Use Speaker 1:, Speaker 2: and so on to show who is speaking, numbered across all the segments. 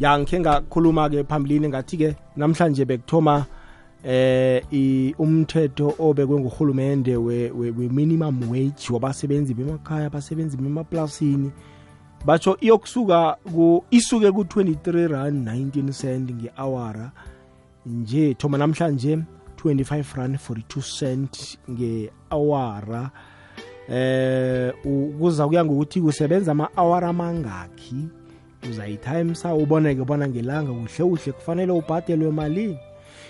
Speaker 1: ya ngikhe ngakhuluma-ke phambilini ngathi-ke namhlanje bekuthoma eh umthetho obekwe ngurhulumende we-minimum we wage wabasebenzi bemakhaya abasebenzi bemaplasini. Batsho iyokusuka ku isuke ku-23 rand 19 cent nge-awara. Nje thoma namhlanje 25 rand 42 cent nge-awara. Eh kuza kuya ngokuthi kusebenza ama-awara amangakhi uzayithimesa uboneke bona ngelanga kuhle kuhle kufanele ubhadelwe malini.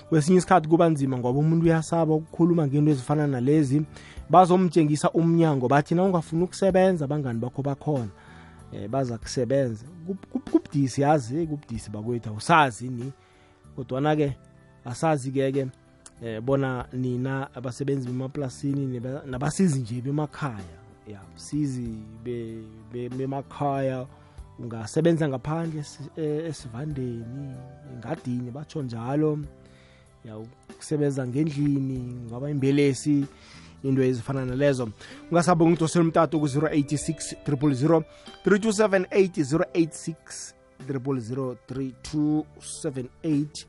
Speaker 1: Kwesinye isikhathi kuba nzima ngoba umuntu uyasaba ukukhuluma ngento ezifana nalezi. Bazomtshengisa umnyango bathi na ungafuni ukusebenza abangani bakho bakhona. Eh baza kusebenza. Kubudisi yazi kubudisi bakwethu awusazi ni. Kodwana ke asazi ke ke eh bona nina abasebenzi bemaplasini nabasizi nje bemakhaya. Ya sizi bemakhaya. Ungasebenza ngaphandle e, esivandeni engadini batsho njalo. Ya ukusebenza ngendlini ngaba imbelesi into ezifana nalezo. Ungasabe ngidosela umtato ku-086 000 3278 086 3278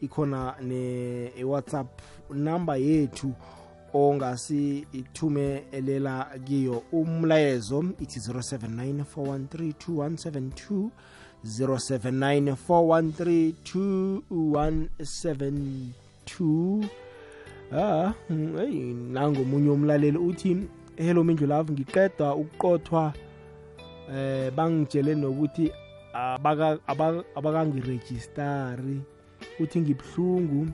Speaker 1: ikhona ne-whatsapp number yethu ongasi ithumelela kiyo umlayezo ithi 079 413 2172 079 ah hey nangomunye umlaleli uthi hello mindlu love ngiqeda ukuqothwa eh bangitshele nokuthi abakangirejistari. Uthi ngibhlungu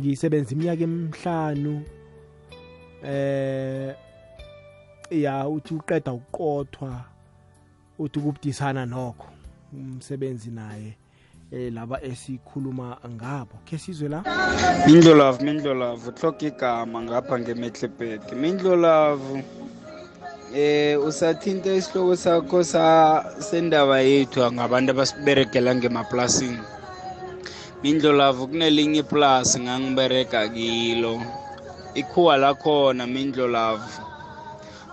Speaker 1: ngisebenza iminyaka emihlanu eh ya uthi uqeda ukuqothwa uthi kubudisana nokho umsebenzi naye eh laba esikhuluma ngabo. Ke sizwe la?
Speaker 2: Mindlolavu mindlolavu hloka igama ngapha ngemetlebhedi mindlolavu eh usathinta isihloko sakho sa sendaba yethu ngabantu abasiberegela ngemaplasini. Mindlolavu kunelinye iplasi ngangiberega kilo. Ikhuwa lakhona mindlolavu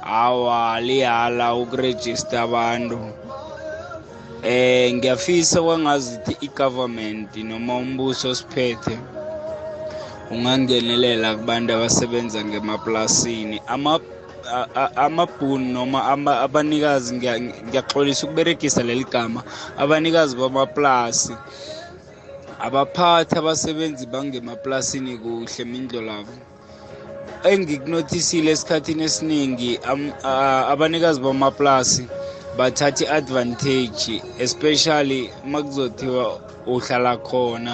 Speaker 2: awa lihala ukurejista abantu. Eh ngiyafisa kwangazithi i-government noma umbuso osiphethe ungangenelela kubantu abasebenza ngemaplasini. Amabhuni noma abanikazi ngiyaxolisa ukuberegisa leli gama abanikazi bamaplasi abaphathi abasebenzi bangemaplasini kuhle mindlolavo engikunothisile esikhathini esiningi abanikazi bamaplasi bathatha i-advantage especially makuzothiwa uhlala khona.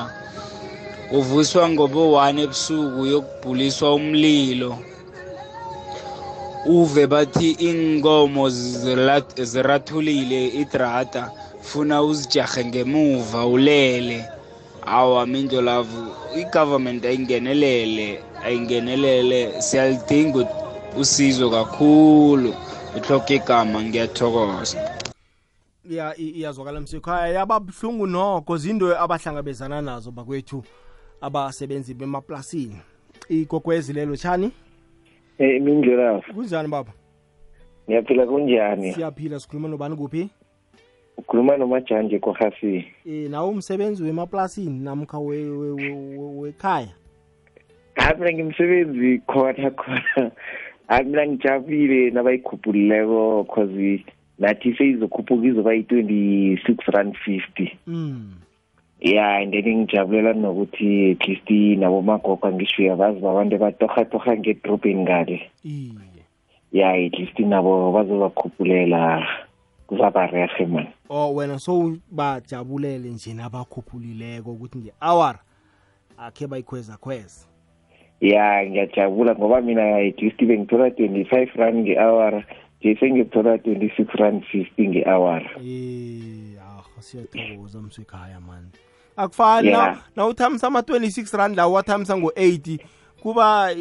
Speaker 2: Uvuswa ngobo-1 ebusuku yokubhuliswa umlilo. Uve bathi inkomo zirathulile idrata funa uzijahe ngemuva ulele. Awa mindlolavu i-government ayingenelele ayingenelele siyalidinga usizo kakhulu. Uhloke igama ngiyathokoza.
Speaker 1: Ya iyazwakala msikhaya yababuhlungu noko zinto abahlangabezana nazo bakwethu abasebenzi bemaplasini. Igogwezi lelo tshani
Speaker 3: Eh imindlela
Speaker 1: kunjani baba?
Speaker 3: Ngiyaphila kunjani?
Speaker 1: Siyaphila sikhuluma nobani kuphi
Speaker 3: Ukhuluma nomajanje kohasi
Speaker 1: Eh nawe umsebenzi wemaplasini namkha wekhaya.
Speaker 3: Hayi ngimsebenzi khona khona. Hayi mina ngijabulile nabayikhuphulileko cause nathi seyizokhuphuka izoba yi-twenty-six rand fifty.
Speaker 1: Mm.
Speaker 3: ya and then ngijabulela nokuthi at least nabomagogo angisho bazi babantu batorhatorha ngedrobheni ngale. Ya at least nabo bazobakhuphulela kuzabarehe man
Speaker 1: oh wena so bajabulele nje nabakhuphulileko ukuthi nje awara akhe bayikhweza khweza
Speaker 3: ya ngiyajabula ngoba mina least bengithola twenty-five rand nge-hour nje sengithola twenty-six rand fifty nge-hour
Speaker 1: eh ah siyathokoza msekhaya mani. Akufani yeah. na uthamisa ama-26 rand lawo wathamisa ngo-80 kuba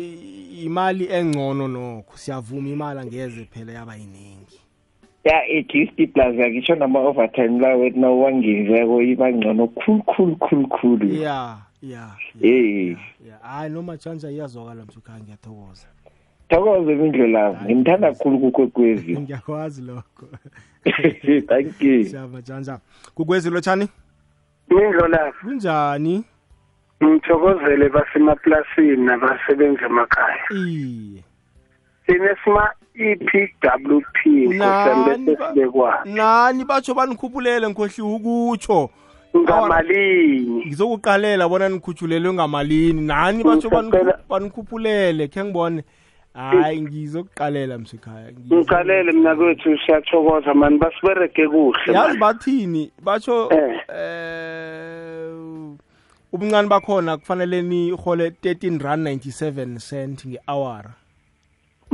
Speaker 1: imali engcono nokho. Siyavuma imali angeze phela yaba yiningi
Speaker 3: ya at least plus yakisho nama-overtime lawo na uwangenileko iba ngcono khulu khulu khulu khulu
Speaker 1: ya ya
Speaker 3: eh
Speaker 1: hayi noma tshanja iyazwakala msukhaya ngiyathokoza
Speaker 3: thokoze mindlela ngimthanda kakhulu kukwekwezi.
Speaker 1: Ngiyakwazi lokho.
Speaker 3: Thank you.
Speaker 1: Siyava janja kukwezi lotshani?
Speaker 4: Mindlolavu.
Speaker 1: Kunjani?
Speaker 4: Ngithokozele basemaplasini nabasebenza emakhaya.
Speaker 1: Iye.
Speaker 4: Sinesima EPWP
Speaker 1: Nani
Speaker 4: batho.
Speaker 1: Nani batsho banikhuphulele ngikhohli ukutsho.
Speaker 4: Ngamalini.
Speaker 1: Ngizokuqalela bona nikhutshulelwe ngamalini. Nani batsho banikhu- banikhuphulele khe ngibone. Hayi ngizokuqalela msekhaya.
Speaker 4: ngiqalele mina kwethu siyathokoza mani basiberege kuhle.
Speaker 1: yazi bathini batsho
Speaker 4: Eh.
Speaker 1: eh ubuncane bakhona kufanele nihole 13 rand 97 cent nge-hour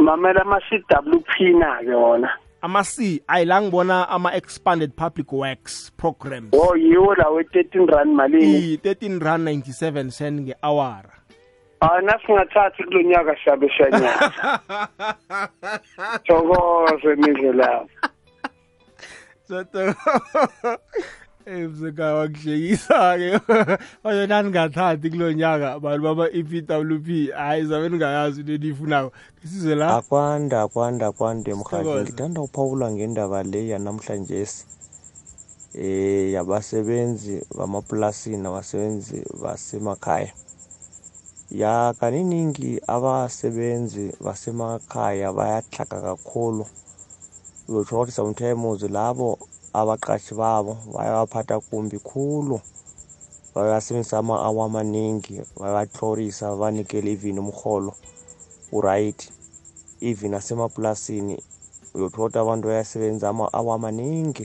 Speaker 4: Mamela ama CWP na yona.
Speaker 1: ama-c ayila ngibona ama-expanded public works programs
Speaker 4: Oh yiwo lawo 13 rand malini.
Speaker 1: i-13 rand 97 cent nge-hour
Speaker 4: Ah nasingathathi kulonyaka siyabe shanyana. Thokoze Mindlolavu.
Speaker 1: Zato Eh mseka wakushekisa-ke oyo naningathathi kulo nyaka bantu bama-EPWP hayi zabe ningayazi into eniyifunako isizwe la.
Speaker 5: Akwanda akwanda akwanda emhathi
Speaker 1: Sithokoze.
Speaker 5: ngithanda ukuphawula ngendaba le yanamhlanje eh yabasebenzi bamaplasini abasebenzi basemakhaya. Ya kaniningi abasebenzi basemakhaya bayahlaka kakhulu. Uyothola ukuthi sometimes labo abaqashi babo bayabaphatha kumbi khulu. Bayasebenzisa ama-awa amaningi bayabatlorisa banikele even umrholo uright. Even asemaplasini uyothola ukuthi abantu bayasebenza ama-awa amaningi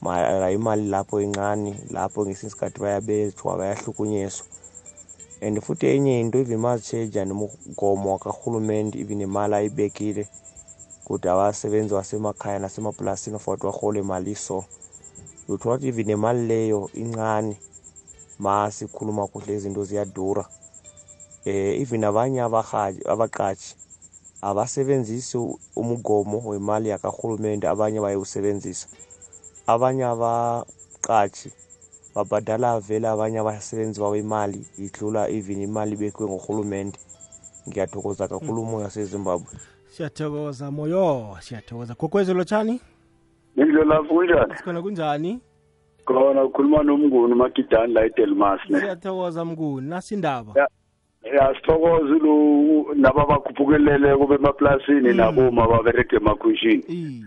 Speaker 5: mara imali lapho encane lapho ngesinye isikhathi bayabethwa bayahlukunyezwa. And futhi enye into even mazitsheja nomgomo karhulumente even imali ayibekile kuthi awasebenzi basemakhaya nasemaplasini for ukuthi barhole imali so ukuthi even nemali leyo incane ma sikhuluma kuhle izinto ziyadura. Eh even abanye abaqatshi abasebenzisi umgomo wemali yakarhulumente abanye bayewusebenzisa abanye abaqatshi babhadala vele abanye abasebenzi babo imali idlula even imali bekwe ngurhulumente ngiyathokoza kakhulu umoya sezimbabwe
Speaker 1: siyathokoza moyo siyathokoza gogwezi lotshani
Speaker 4: Mindlolavu kunjani?
Speaker 1: sikhona kunjani
Speaker 4: Khona ukhuluma nomnguni uMagidani la eDelmas ne.
Speaker 1: siyathokoza mnguni nasindaba
Speaker 4: Ya sithokoze lo naba bakhuphukelele kube emaplasini naboma babereke emakhunjini.
Speaker 1: iye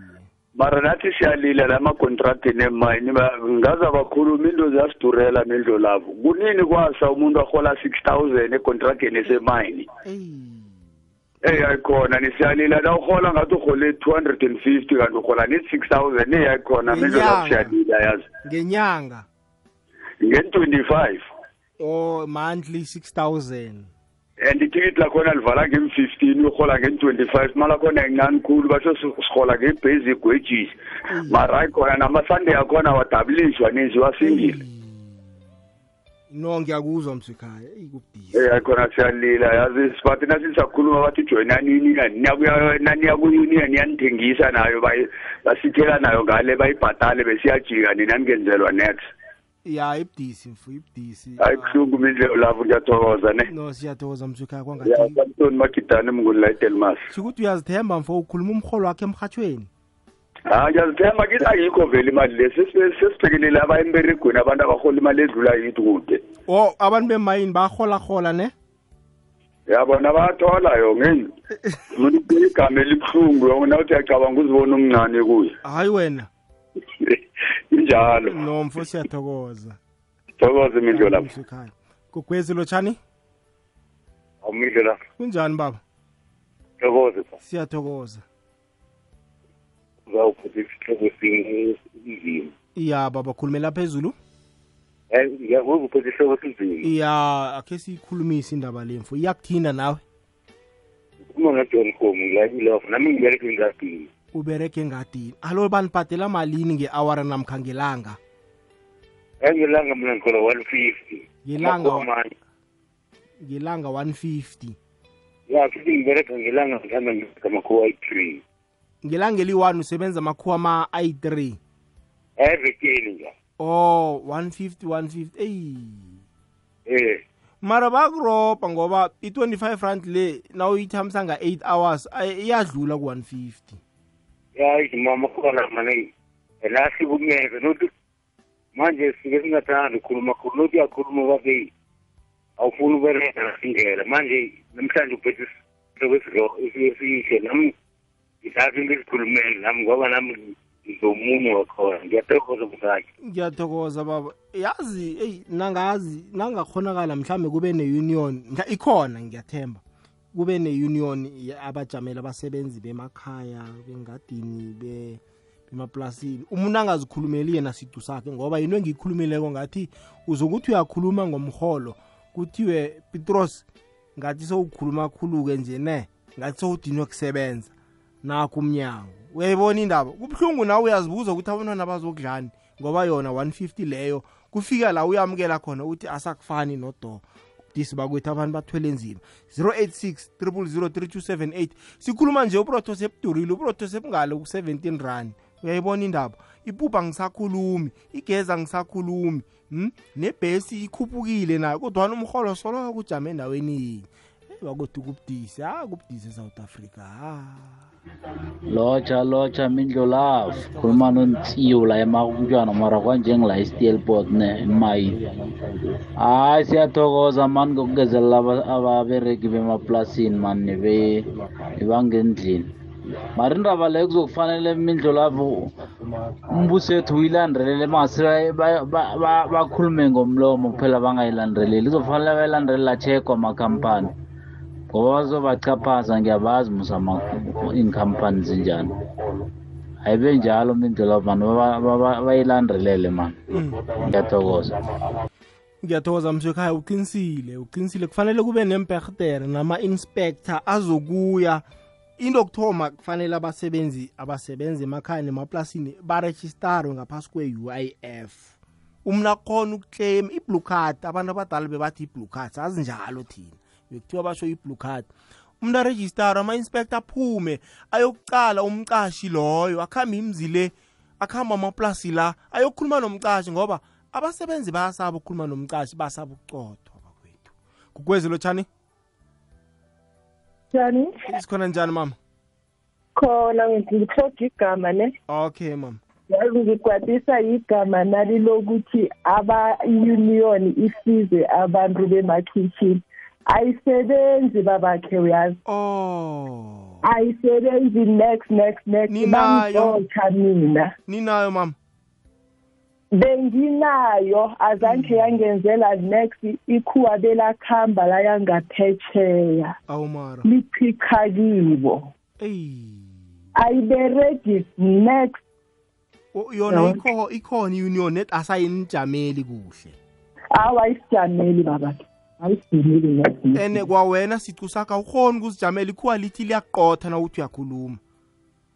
Speaker 4: Mara nathi siyalila la macontract nemayini ngaza bakhuluma into ziyasidurela Mindlolavu. Kunini kwasa umuntu ahola 6000 econtractini esemayini?
Speaker 1: eyi
Speaker 4: Eh ayikhona nisiyalila la uhola ngathi uhole 250 kanti uhola ni 6000 eh ayikhona Mindlolavu
Speaker 1: Ngenyanga.
Speaker 4: siyalila yazi.
Speaker 1: ngenyanga.
Speaker 4: Nge25
Speaker 1: or monthly 6000
Speaker 4: and ithikithi lakhona livala ngem-15 uhola ngen-25 mali akhona incane khulu basho sihola nge-basic wages mara ayikhona namasunday akhona wadabulishwa nenziwa singile
Speaker 1: no ngiyakuzwa msekhaya eyi kubhizi.
Speaker 4: Eh ayikhona siyalila yazi sibathi nasisakhuluma bathi joyinanini naniya ku-union yanithengisa nayo bayi- basithela nayo ngale bayibhatale besiyajika. Nina ningenzelwa next.
Speaker 1: Ya ibudisi mfu ibudisi.
Speaker 4: Hayi kuhlungu mindlela lapho ngiyathokoza ne?
Speaker 1: No siyathokoza msekhaya
Speaker 4: ya
Speaker 1: kwangathi
Speaker 4: samsoni magidane mnguni la edelmas.
Speaker 1: Shukuthi uyazithemba mfo ukhuluma umrholo wakhe emrhatshweni
Speaker 4: hayi ngiyazithemba kithi ayikho vele imali le. Sesi- sesibhekelele abayemberegweni abantu abarhola imali edlula yithi kude.
Speaker 1: O abantu bemayini bayahola-hola ne?
Speaker 4: Yabona bayathola yo ngeni umuntu uphela igama elibuhlungu yona uthi uyacabanga uzibona umncane kuye.
Speaker 1: Hayi wena.
Speaker 4: Injalo.
Speaker 1: No mfo siyathokoza.
Speaker 4: Thokoze imindlo lapho.
Speaker 1: Msekhaya gogwezi lotshani?
Speaker 4: Awumindlo lapho
Speaker 1: kunjani baba?
Speaker 4: Thokoze
Speaker 1: siyathokoza.
Speaker 4: Uzawuphuza isihloko sinzima
Speaker 1: iya baba khulumela phezulu
Speaker 4: ngiyakuzuphuza isihloko sinzima
Speaker 1: iya akhe siyikhulumise indaba le mfo. Iyakuthinda nawe.
Speaker 4: Uma ngajohn com nami ngibereke engadini.
Speaker 1: Ubereke engadini. Alo banibhadela malini nge-awara namkha ngelanga?
Speaker 4: Engelanga mina ngikhola one fifty.
Speaker 1: Ngelanga ngelanga 150
Speaker 4: ya futhi ngibereka ngelanga ngihamba ngamakhowa ayi-three.
Speaker 1: Ngelanga eli-one usebenza amakhuwa ama-i3
Speaker 4: evekeni nja
Speaker 1: oh 150 150 eyi
Speaker 4: eh.
Speaker 1: Mara bakurobha ngoba i-25 rand le na uyithamisa nga-8 hours iyadlula ku-150
Speaker 4: ya izimama khona mane la sikunyeke nothi
Speaker 6: manje sike singathandi ukukhuluma khulu lothi uyakhuluma babe awufuni ubereda nasingela manje namhlanje uphethe isihle nami ngisazi into ezikhulumele nami ngoba nami ngizomunye wakhona ngiyathokoza msakhe
Speaker 1: ngiyathokoza baba. Yazi eyi nangazi nangakhonakala mhlambe kube ne-union ikhona ngiyathemba. Kube ne-union abajamela abasebenzi bemakhaya bengadini be emaplasini umuntu angazikhulumeli yena sidu sakhe ngoba yinto engiyikhulumeleko ngathi uzokuthi uyakhuluma ngomholo kuthiwe petros ngathi sowukhuluma khulu-ke nje ne ngathi sowudinwe kusebenza nakho umnyango. Uyayibona indaba? Kubuhlungu nawe uyazibuza ukuthi abantwana bazokudlani ngoba yona 150 leyo kufika la uyamukela khona ukuthi asakufani nodor disi bakwethu abantu bathwele nzima. 086 3003278 sikhuluma nje uprotho sebudurile uprotho sebungale ku-17 rand. Uyayibona indaba? Ipupa ngisakhulumi igeza ngisakhulumi hmm? nebhesi ikhuphukile nayo kodwana umholo soloko ujame endaweni yinye. Bakodwa kubudisi ha kubudisi e-south africa ha
Speaker 7: lotsha lotsha mindlolafu khuluma nontsiwu la emakuntshwana mara kwanjengila i-steelport ne mayini hayi siyathokoza mani ngokugezelela ababereki bemaplasini mani nebangendlini. Mari indaba leyo kuzokufanele mindlolavu umbusethu uyilandelele mangase bakhulume ngomlomo kuphela bangayilandeleli. Kuzofanele bayilandelela chekwa amakhampani ngoba bazobachaphaza ngiyabazi musa iinkhampani zinjani. Ayibe njalo mindlela mani bayilandelele mani. Ngiyathokoza.
Speaker 1: Ngiyathokoza msekhaya uqinisile uqinisile. Kufanele kube nempertere nama-inspector azokuya. Into kuthoma kufanele abasebenzi abasebenza emakhaya nemaplasini barejistarwe ngaphasi kwe-uif umna akhona ukuclaim i-blue card abantu abadala bebathi i-blue card sazi njalo thina bekuthiwa basho i-blue card umuntu arejistara ama-inspector aphume ayokucala umcashi loyo akuhambe imzi le akuhamba amaplasi la ayokukhuluma nomcashi ngoba abasebenzi bayasaba ukukhuluma nomcashi basaba ukucothwa bakwethu. Kukwezi lotshani
Speaker 8: njani
Speaker 1: sikhona njani mama?
Speaker 8: Khona ngihloga igama ne
Speaker 1: okay mama.
Speaker 8: Yazi ngikwatisa igama nalilokuthi aba-union isize abantu bemakhitshini ayisebenzi babakhe uyazi
Speaker 1: oh.
Speaker 8: Ayisebenzi next next next.
Speaker 1: Ninayo.
Speaker 8: bangidotha mina.
Speaker 1: Ninayo mama.
Speaker 8: Benginayo. Azange yangenzela next ikhuwa belakhamba layangaphetsheya
Speaker 1: awu mara.
Speaker 8: Lichikha kibo.
Speaker 1: Eyi
Speaker 8: ayiberegi next.
Speaker 1: O- yona
Speaker 8: Yabo.
Speaker 1: ikho ikhona i-union net asayinijameli kuhle.
Speaker 8: Awa ayisijameli babakhe ayisijameli next next.
Speaker 1: Ene kwawena sicu sakho awukhoni ukuzijamela ikhuwa lithi liyaqotha na uthi uyakhuluma?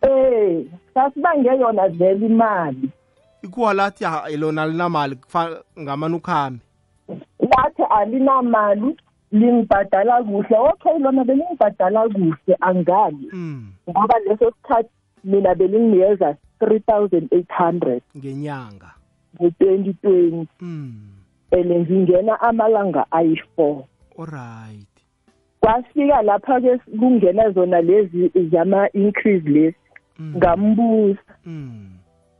Speaker 8: Eh sasibange yona vele imali.
Speaker 1: Ikhuwa lathi "Ah, lona linamali kufa- ngamane ukhambe?
Speaker 8: Lathi alinamali lingibhadala kuhle. Okay lona belingibhadala kuhle angali
Speaker 1: mm.
Speaker 8: ngoba leso sikhathi mina belinginikeza three thousand eight hundred.
Speaker 1: Ngenyanga?
Speaker 8: Ngo-twenty twenty
Speaker 1: mm.
Speaker 8: And ngingena amalanga ayi-four.
Speaker 1: Alright.
Speaker 8: Kwafika lapha-ke kungena zona lezi zama-increase lezi.
Speaker 1: Mm.
Speaker 8: ngambuza.
Speaker 1: Mm.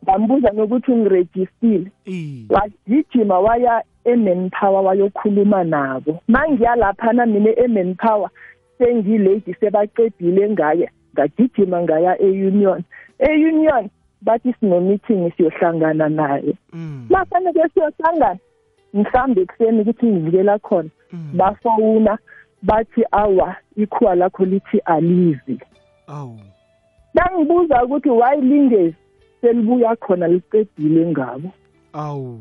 Speaker 8: ngambuza nokuthi ungirejistile
Speaker 1: Ey.
Speaker 8: wagijima waya e-manpower wayokhuluma nabo. Mangiya laphana mina e-manpower sengiledi sebaqedile ngaye ngagijima ngaya e-union. E-union bathi sino-meeting siyohlangana naye.
Speaker 1: Mm.
Speaker 8: mafaneke siyohlangana. Mhlawumbe ekuseni ukuthi ngivukela khona
Speaker 1: mm.
Speaker 8: bafowuna bathi awa ikhuwa lakho lithi alizi
Speaker 1: awu.
Speaker 8: Bangibuza ukuthi why lingezi selibuya khona liqedile ngabo?
Speaker 1: Awu.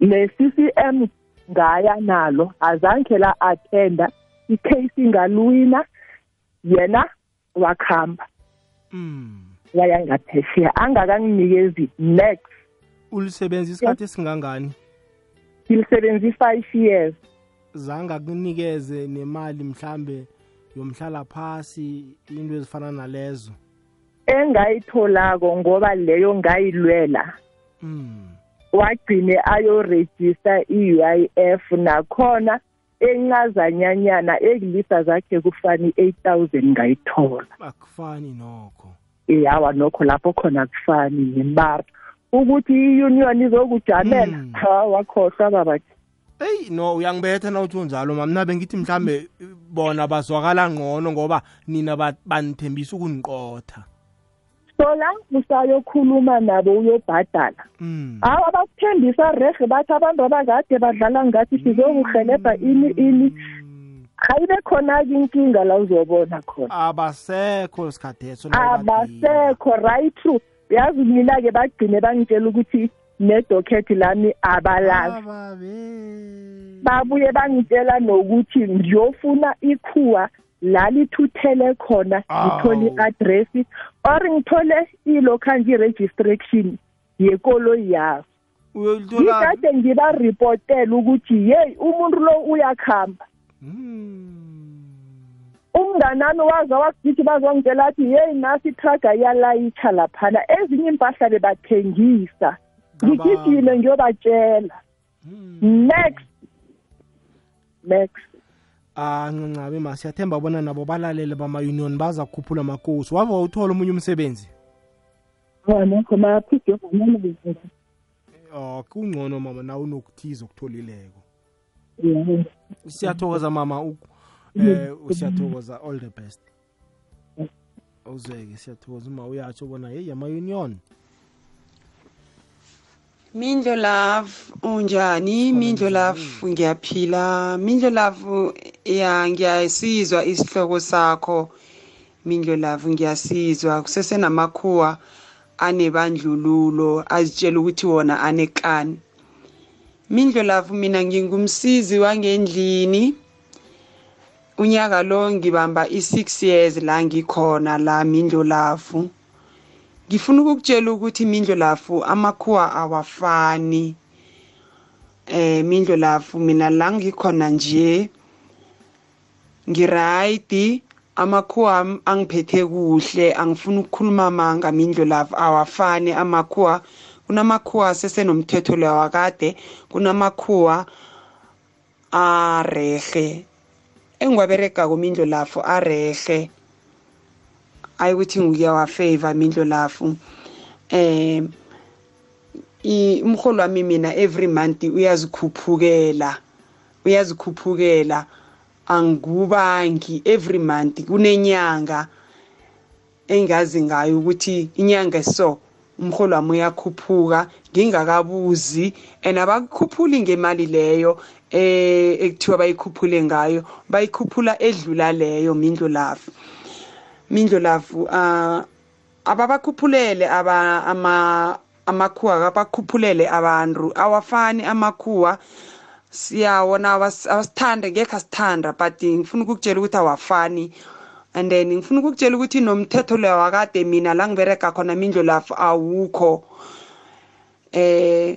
Speaker 8: ne-CCM ngaya nalo azange la attenda icase ingalwina yena wakhamba.
Speaker 1: Mm.
Speaker 8: waya ngaphesheya angakanginikezi next.
Speaker 1: Ulisebenza isikhathi esingangani?
Speaker 8: Ngilisebenzi five years
Speaker 1: zange akunikeze nemali mhlambe yomhlala phasi into ezifana nalezo?
Speaker 8: Engayitholako ngoba leyo ngayilwela.
Speaker 1: Mm.
Speaker 8: wagcine ayorejista i-UIF nakhona encazanyanyana ekulisa zakhe kufani i-eight thousand ngayithola.
Speaker 1: Akufani nokho.
Speaker 8: Yawa nokho lapho khona kufani nemara ukuthi i-union izokujamela
Speaker 1: Mm.
Speaker 8: ha wakhohlwa babathi
Speaker 1: eyi no uyangibetha na utsho njalo mama? Mna bengithi mhlambe bona bazwakala ngcono ngoba nina ba- banithembisa ukuniqotha
Speaker 8: so la usayokhuluma nabo uyobhadala.
Speaker 1: Mm.
Speaker 8: hawa bakuthembisa rehe bathi abantu abakade badlala ngathi sizokuhelebha ini ini. Hayibe khona-ke inkinga la uzobona khona.
Speaker 1: Abasekho sikhatheso
Speaker 8: abasekho right true yazi mina-ke bagcine bangitshela ukuthi nedokhethi lami abalazi. Babuye bangitshela nokuthi ngiyofuna ikhuwa la lithuthele khona ngithole i-address or ngithole ilokhanje i-registration yekoloyi yazo. Ngikade ngibaripotela ukuthi yeyi umuntu lo uyakhamba umnganami waza wagithi bazongitshela athi yeyi nasi itraga iyalayitsha laphana. Ezinye impahla bebathengisa. Ngigijime ngiyobatshela. Next next
Speaker 1: ah ncancabe ma siyathemba bona nabo balalele bama-union baza kukhuphula amakosi. Wava uthola omunye umsebenzi?
Speaker 8: O
Speaker 1: oh kungcono mama na unokuthiza okutholileko. Siyathokoza mama u- eh siyathokoza all the best. Uzweke siyathokoza. Uma uyatsho bona heyi ama-union.
Speaker 9: Mindlo love unjani? Mindlo love ngiyaphila. Mindlo love ya ngiyasizwa isihloko sakho. Mindlo love ngiyasizwa. Kusese namakhuwa anebandlululo azitshela ukuthi wona anekani. Mindlo love mina ngingumsizi wangendlini. Unyaka lo ngibamba i6 years la ngikhona la Mindlo love ngifuna ukukutshela ukuthi mindlo lafu amakhuwa awafani. Eh mindlo lafu mina la ngikhona nje ngiright amakhuwa am- angiphethe kuhle angifuni ukukhuluma amanga mindlo lafu awafani amakhuwa kunamakhuwa sesenomthetho lewakade kunamakhuwa arehe. Engiwaberegako mindlo lafu arehe. Ayi ukuthi ngiyawafavor mindlo lafu eh umholo wami mina every month uyazikhuphukela uyazikhuphukela. Angikubangi every month kunenyanga engazi ngayo ukuthi inyanga so umholo wami uyakhuphuka ngingakabuzi. And abakukhuphuli ngemali leyo eh ekuthiwa bayikhuphule ngayo bayikhuphula edlula leyo mindlo lafu uh ababakhuphulele aba ama amakhuwa abakhuphulele abantu. Awafani amakhuwa siyawona awas- awasithanda ngekho asithanda but ngifuna ukukutshela ukuthi awafani. And then ngifuna ukukutshela ukuthi nomthetho leyo wakade mina la ngiberega khona mindlo lafu awukho. Eh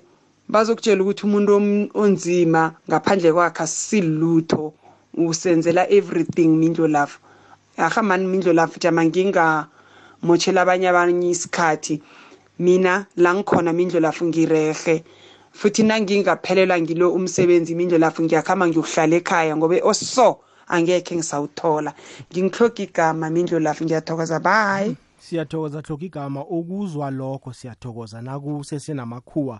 Speaker 9: bazokutshela ukuthi umuntu om- onzima ngaphandle kwakhe asilutho usenzela everything mindlo lafu ahamani mindlo lafu jama ngingamotshela abanye abanye isikhathi mina la ngikhona mindlo lafu ngirehe. Futhi nangingaphelelwa ngilo umsebenzi mindlo lafu ngiyakhamba ngiyokuhlala ekhaya ngoba oso angekhe ngisawuthola. Ngingihloga igama mindlo lafu ngiyathokoza bye.
Speaker 1: Siyathokoza hloka igama. Ukuzwa lokho siyathokoza. Nakusesenamakhuwa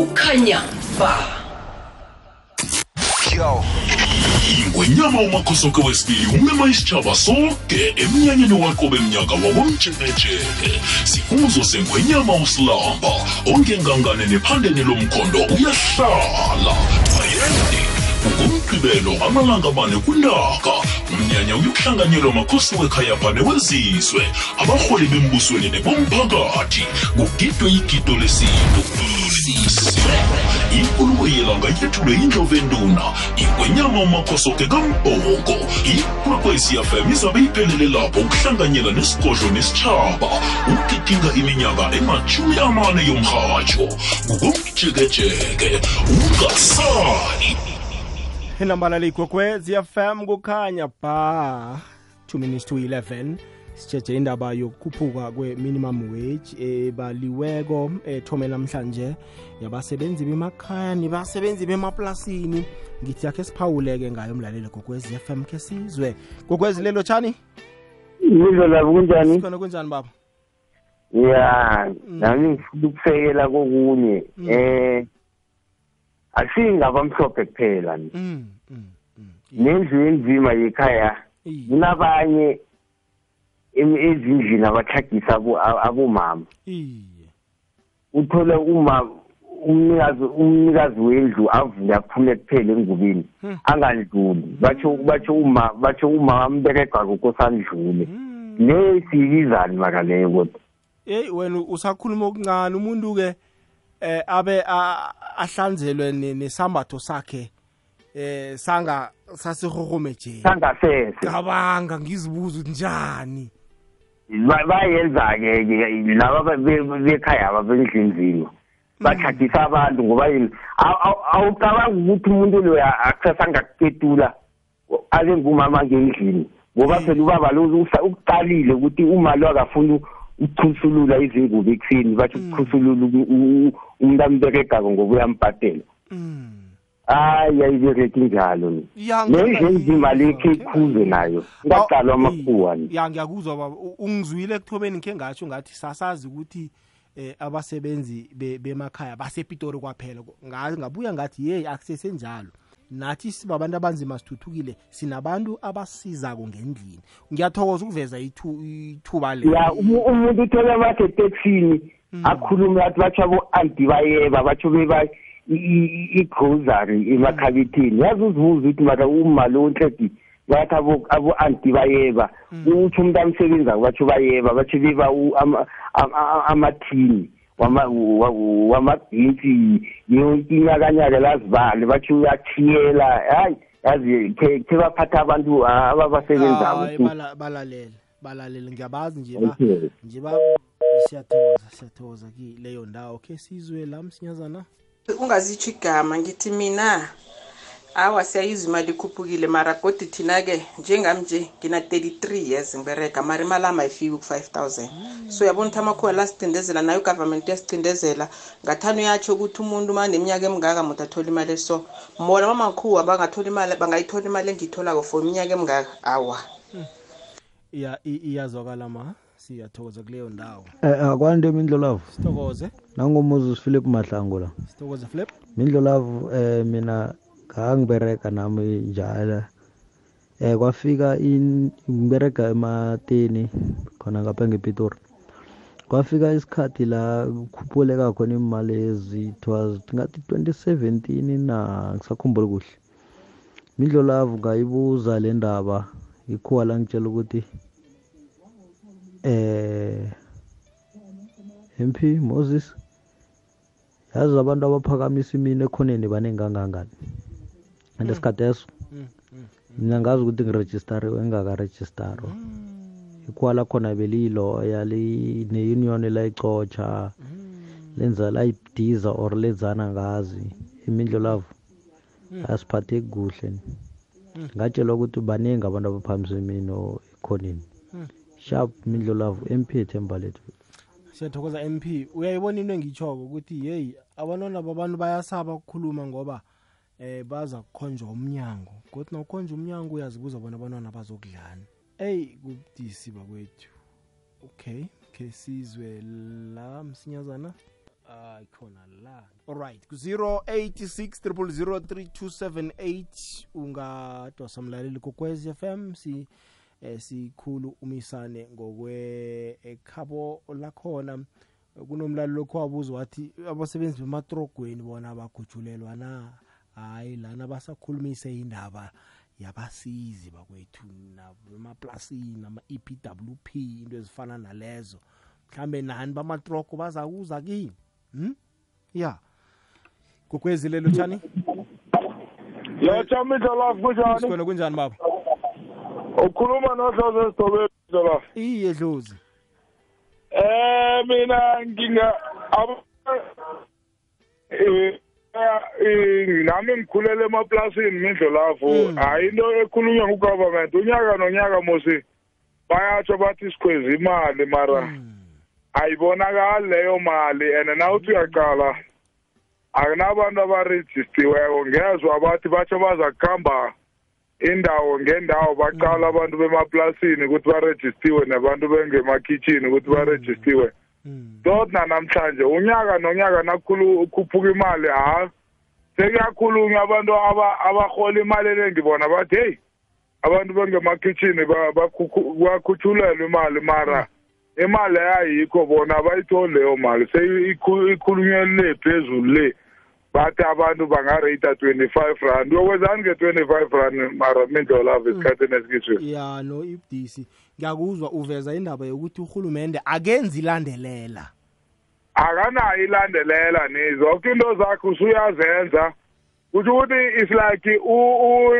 Speaker 10: Kukhanya ba
Speaker 11: ingwenyama umakhosoke wesibili umema isitshaba sonke emnyanyeni waqobe mnyaka wabomjenejene sikuzo sengwenyama usilamba ongengangane nephandeni lomkhondo uyahlala ayende ngomgqibelo amalanga amane kuntaka umnyanya uyokuhlanganyelwa makhosi wekhayapha wezizwe abarholi bembusweni nebomphakathi kugidwe igido lesintu inkulumo yelanga yethulwe indlovenduna ingwenyama ngwenyama umakhosoke kambhoko ikwekwecfm izabe iphelele lapho ukuhlanganyela nesigodlo nesitshaba ukugidinga iminyaka emashumi amane yomrhatsho ngukomjekejeke ungasali
Speaker 1: inambala ligogwez fm kukhanya ba. 2 minutes to 11 sitsheje indaba yokukhuphuka kwe-minimum wage ebaliweko ethome namhlanje yabasebenzi bemakhaya nebasebenzi bemaplasini ngithi yakhe siphawuleke ngayo mlaleli gogwez fm ke sizwe gogwezi lelo tshani
Speaker 12: Yizwe labo kunjani?
Speaker 1: khona kunjani baba
Speaker 12: Ya, nami ngifuna ukusekela kokunye. Eh asingabamhlophe kuphela.
Speaker 1: Mm,
Speaker 12: Nendlu enzima yikhaya. Kunabanye em- ezindlini abathagisa abo- abomama. Uthole uma umnikazi umnikazi wendlu avuke aphume kuphela engubini angadluli. Batsho batsho uma batsho uma amberega kokosandlule le siyizani maka leyo kodwa?
Speaker 1: Eyi wena usakhuluma okuncane. Umuntu-ke eh abe ahlanzelwe ne- nesambatho sakhe eh sanga sasirhorhomejeni
Speaker 12: sangasese.
Speaker 1: Cabanga ngizibuza njani?
Speaker 12: Bayenza-ke ke laba be- be- bekhaya aba bendlini nzima bathagisa abantu ngoba yini? Aw- aw- awucabangi ukuthi umuntu loyo akusasangakuketula abe ngumama ngendlini ngoba phela ubaba lo ukuqalile ukuthi uma lo akafuni ukuchusulula izingubo ekuseni batsho ukuchusulula u- u- umuntu amberegako ngoba uyambhadela. Hayi ayibereki njalo
Speaker 1: Ya,
Speaker 12: nendlu enzima lekhe ikhuze nayo ngaqalwa amakhuwa ni.
Speaker 1: ya ngiyakuzwa baba. U- ungizwile ekuthomeni ngikhe ngatsho ngathi sasazi ukuthi eh abasebenzi be- bemakhaya basepitori kwaphela. Nga- ngabuya ngathi yeyi akusesenjalo. Nathi sibabantu abanzima sithuthukile sinabantu abasizako ngendlini. Ngiyathokoza ukuveza ithu- ithuba le.
Speaker 12: Ya umu- umuntu uthole bakhe eteksini akhulume athi batsho abo-anti bayeba batsho beba i-grocery emakhabithini yazi uzibuza ukuthi maka uma lo nhledi bathi abo- abo-anti bayeba. Utsho umuntu amsebenzako batsho bayeba batsho beba u- ama- ama- amathini wama- wa- wamabhinsi yonke inyakanyaka lazibale batsho uyathiyela hayi yazi khe khe baphatha abantu ababasebenzako
Speaker 1: Hayi, bala- balalele balalele. Ngiyabazi nje ba-
Speaker 12: Okay.
Speaker 1: nje ba siyathokoza siyathokoza ki leyo ndawo. Khe sizwe la msinyazana.
Speaker 9: Ungazitsho igama ngithi mina awa siyayizwa imali ikhuphukile mara godi thina-ke njengami nje ngina-thirty-three years ngiberega. Mara imali ami ayifiki ku-five thousand. So uyabona ukuthi amakhuwa la sicindezela nayo ugovernment uyasicindezela ngathani uyatsho ukuthi umuntu uma neminyaka emingaka muntu athola imali eso mona mamakhuwa bangathola imali bangayithola imali engiyitholako for iminyaka emingaka. Awa.
Speaker 1: Iya i- iyazwakala ma. Siyathokoza kuleyo ndawo?
Speaker 13: Eh, akwande mindlolavu
Speaker 1: sithokoze.
Speaker 13: Nangomoses philip mahlango la.
Speaker 1: Sithokoze flip
Speaker 13: mindlolavu eh mina ngangibereka nami njalo. Eh kwafika in ngibereka emateni khona ngapha ngepitori. Kwafika isikhathi la kukhuphuleka khona imali ezi it was ngathi 2017 na ngisakhumbula kuhle. Mindlolavu ngayibuza le ndaba ikhuwa la ngitshela ukuthi eh MP Moses. Yazi abantu abaphakamisa imini ekhoneni baningi kangangani? And isikhathi eso mina ngazi ukuthi ngirejistariwe ngingakaregistarwa ikhuwa lakhona beliyiloya ne-union layicotsha lenza layidiza or lenzana ngazi. Imindlo lavo asiphatheki kuhle ngatshelwa ukuthi baningi abantu abaphakamisa imini ekhoneni. Sharp mindlo lavo mp tembalethu
Speaker 1: siyathokoza mp uyayibona into engitshoko ukuthi yeyi abantwana babantu bayasaba ukukhuluma ngoba eh baza kukhonjwa umnyango. Kodwa nawukhonjwa umnyango uyazibuza bona abantwana bazokudlani. Eyi kubudisi bakwethu. Okay ke sizwe la msinyazana. Hayi khona la. Alright ku-086 3278 ungadosa mlaleli kokwez fm si eh sikhulu umisane ngokwe ekhabo lakhona. Kunomlalo lokho wabuza wathi abasebenzi bematrogweni bona bagujulelwa na? Hayi lana basakhulumise indaba yabasizi bakwethu emaplasini nama-epwp into ezifana nalezo. Mhlambe nani bamatrogo bazakuza kini? Hmm? ya. Kokwezi lelo tshani?
Speaker 14: Lotsha midlalafu kunjani?
Speaker 1: Sikhona kunjani baba?
Speaker 14: Ukhuluma nohlozo esidobeni midlalafu
Speaker 1: iye dlozi.
Speaker 14: Eh mina nginga eh nami ngikhulele emaplasini mindlolafu hayi into ekhulunywa ngugovernment unyaka nonyaka mosi bayatsho bathi sikhweza imali mara. Ayibonakali leyo mali and nawuthi uyaqala akunabantu abarejistiweko ngezwa bathi batsho baza kuhamba indawo ngendawo baqala abantu bemaplasini ukuthi barejistiwe nabantu bengemakhitshini ukuthi barejistiwe tot namhlanje unyaka nonyaka nakhulu ukhuphuka imali ha? Sekuyakhulunywa abantu abarhola imali eningi bona bathi heyi abantu bengemakhitshini bakhutshulelwa imali mara imali ayikho bona abayitholi leyo mali seyikhulunywe le phezulu le. Bathi abantu bangareyita twenty-five rand. Uyokwenzani nge-twenty-five rand mara mindlolava esikhathini esikisweni
Speaker 1: ya no ibdisi ngiyakuzwa uveza indaba yokuthi urhulumende akenzi ilandelela.
Speaker 14: Akanayo ilandelela ni. Zonke into zakhe usuyazenza. Kusho ukuthi is like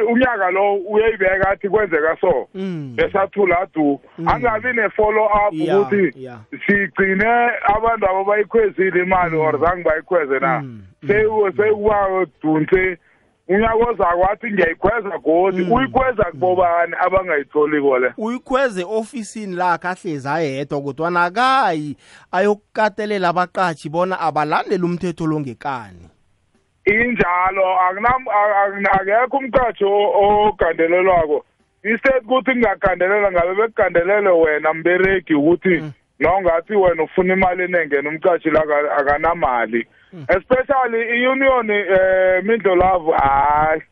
Speaker 14: unyaka lo uyayibeka athi kwenzeka so. Esathula adu angabi ne-follow up ukuthi sigcine abantu abo bayikhwezile imali or zange bayikhweze na. Sekuba dunse unyaka ozako athi ngiyayikhweza godi uyikhweza kubobani abangayitholiko le
Speaker 1: uyikhweze ofisini lakhe ahlezi ayedwa kodwana akayi ayokukatelela abaqatshi bona abalandele umthetho lo ngekani
Speaker 14: injalo akekho umqatshi ogandelelwako. Instead ukuthi kungagandelela ngabe bekugandelele wena mbereki ukuthi nongathi wena ufuna imali enengena umqatshi la akanamali. Especially i-union eh mindlolavu hayi.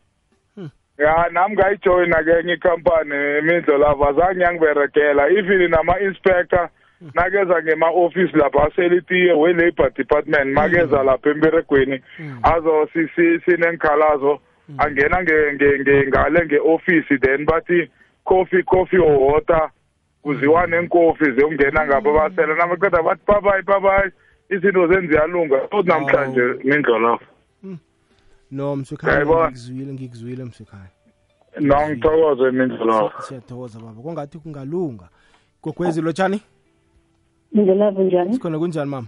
Speaker 14: Ya nami ngayijoyina kenye ikhampani mindlolavu azange yangiberegela. Even nama-inspector nakeza ngema-ofisi lapha aselitiye we-labor department makeza lapha emberegweni azo sinenkhalazo angena ngale nge-ofisi then bathi coffee coffee or water. Kuziwa nenkofi ziyongena ngapha basela namaqeda bathi babayi babayi izinto zenziyalunga. Tot namhlanje mindlolafo
Speaker 1: no msukhaya ngikuzwile ngikuzwile msukhaya
Speaker 14: no ngithokoze mindlolafo
Speaker 1: siyathokoza baba. Kongathi kungalunga. Gogwezi lotshani
Speaker 15: indlela kunjani
Speaker 1: sikhona kunjani mama?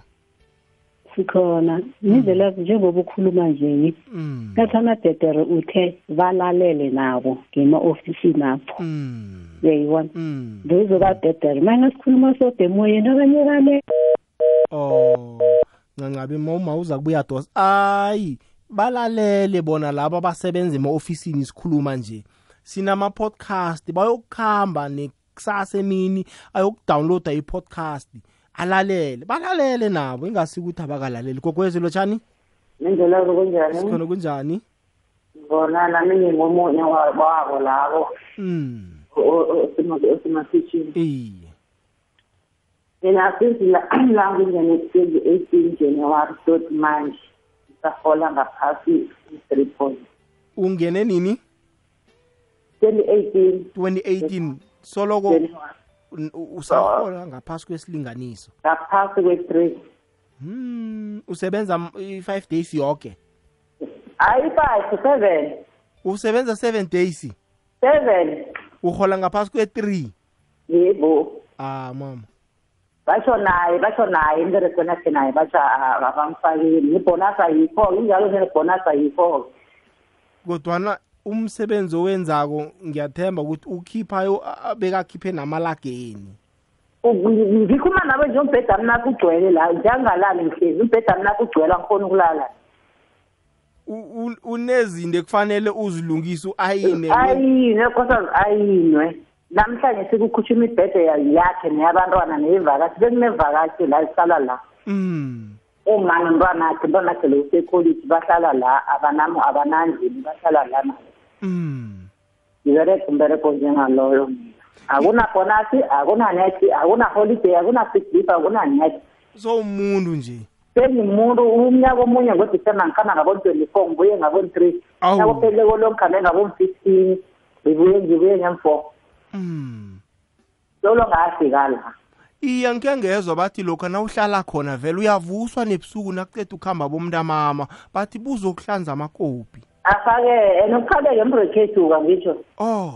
Speaker 15: Sikhona. Indlela njengoba ukhuluma nje. Kathi amadedere uthe balalele nabo ngema-ofisini apho uyayibona ngizobadedere manje sikhuluma soda emoyeni abanye bale.
Speaker 1: Oh ncancabe uma uza kubuya dosa. Ayi balalele bona labo abasebenza ema-ofisini sikhuluma nje. Sinama-podcast bayokuhamba nekusasa emini ayokudownloada i-podcast. Alalele. Balalele nabo ingasi ukuthi abakalaleli. Gogwezi lotshani?
Speaker 15: Indlela kunjani?
Speaker 1: Sikhona kunjani?
Speaker 15: Bona nami ngingomunye wabo labo. Osemakhitshini
Speaker 1: iye.
Speaker 15: Mina since la ngingene twenty eighteen january tot manje ngisahola ngaphasi i-three point.
Speaker 1: Ungene nini?
Speaker 15: Twenty eighteen.
Speaker 1: 2018 soloko usahola ngaphasi kwesilinganiso?
Speaker 15: Ngaphasi kwe-three.
Speaker 1: Hmm usebenza i-five days yoke?
Speaker 15: Hayi five seven.
Speaker 1: Usebenza seven days?
Speaker 15: Seven.
Speaker 1: Uhola ngaphasi kwe-three?
Speaker 15: Yebo.
Speaker 1: Ah mama.
Speaker 15: Basho naye basho naye imberegweni yakhe naye basho abamfakile ibonus ayikho injalo nebonus ayikho
Speaker 1: kodwana umsebenzi owenzako ngiyathemba ukuthi ukhiphayo bekakhiphe namalageni.
Speaker 15: Ngikhuluma nabo nje umbheda mnakho ugcwele la njengalali ngihlezi umbheda mnakho ugcwele angikhona ukulala.
Speaker 1: Unezinto ekufanele uzilungise u-ayine
Speaker 15: ayinwe nkosaz ayinwe. Namhlanje sekukhutshwa imibhede yakhe neyabantwana neyevakashi bekunevakashi la ihlala la. Uma nomntwana akhe umntwana akhe lo usekholiji bahlala la abanamo abanandlini bahlala la naye ngibereka umbereko njengaloyo akuna bonasi akuna nethi akuna holiday akuna sick leave akuna nethi
Speaker 1: so umuntu nje.
Speaker 15: Sengimuntu umnyaka omunye ngodisemba ngikhamba ngabon-twenty four ngibuye ngabon-three nyakopheleko lo ngikhambe ngabon-fifteen ngibuye ngibuye ngemfour. Lolo ngafika la
Speaker 1: iye ngike ngezwa bathi lokhu nawuhlala khona vele uyavuswa nebusuku nakuceda ukuhamba bomntamama bathi buzokuhlanza amakopi
Speaker 15: afake and uqhaleke mntu wekhethu-ka ngitsho
Speaker 1: oh.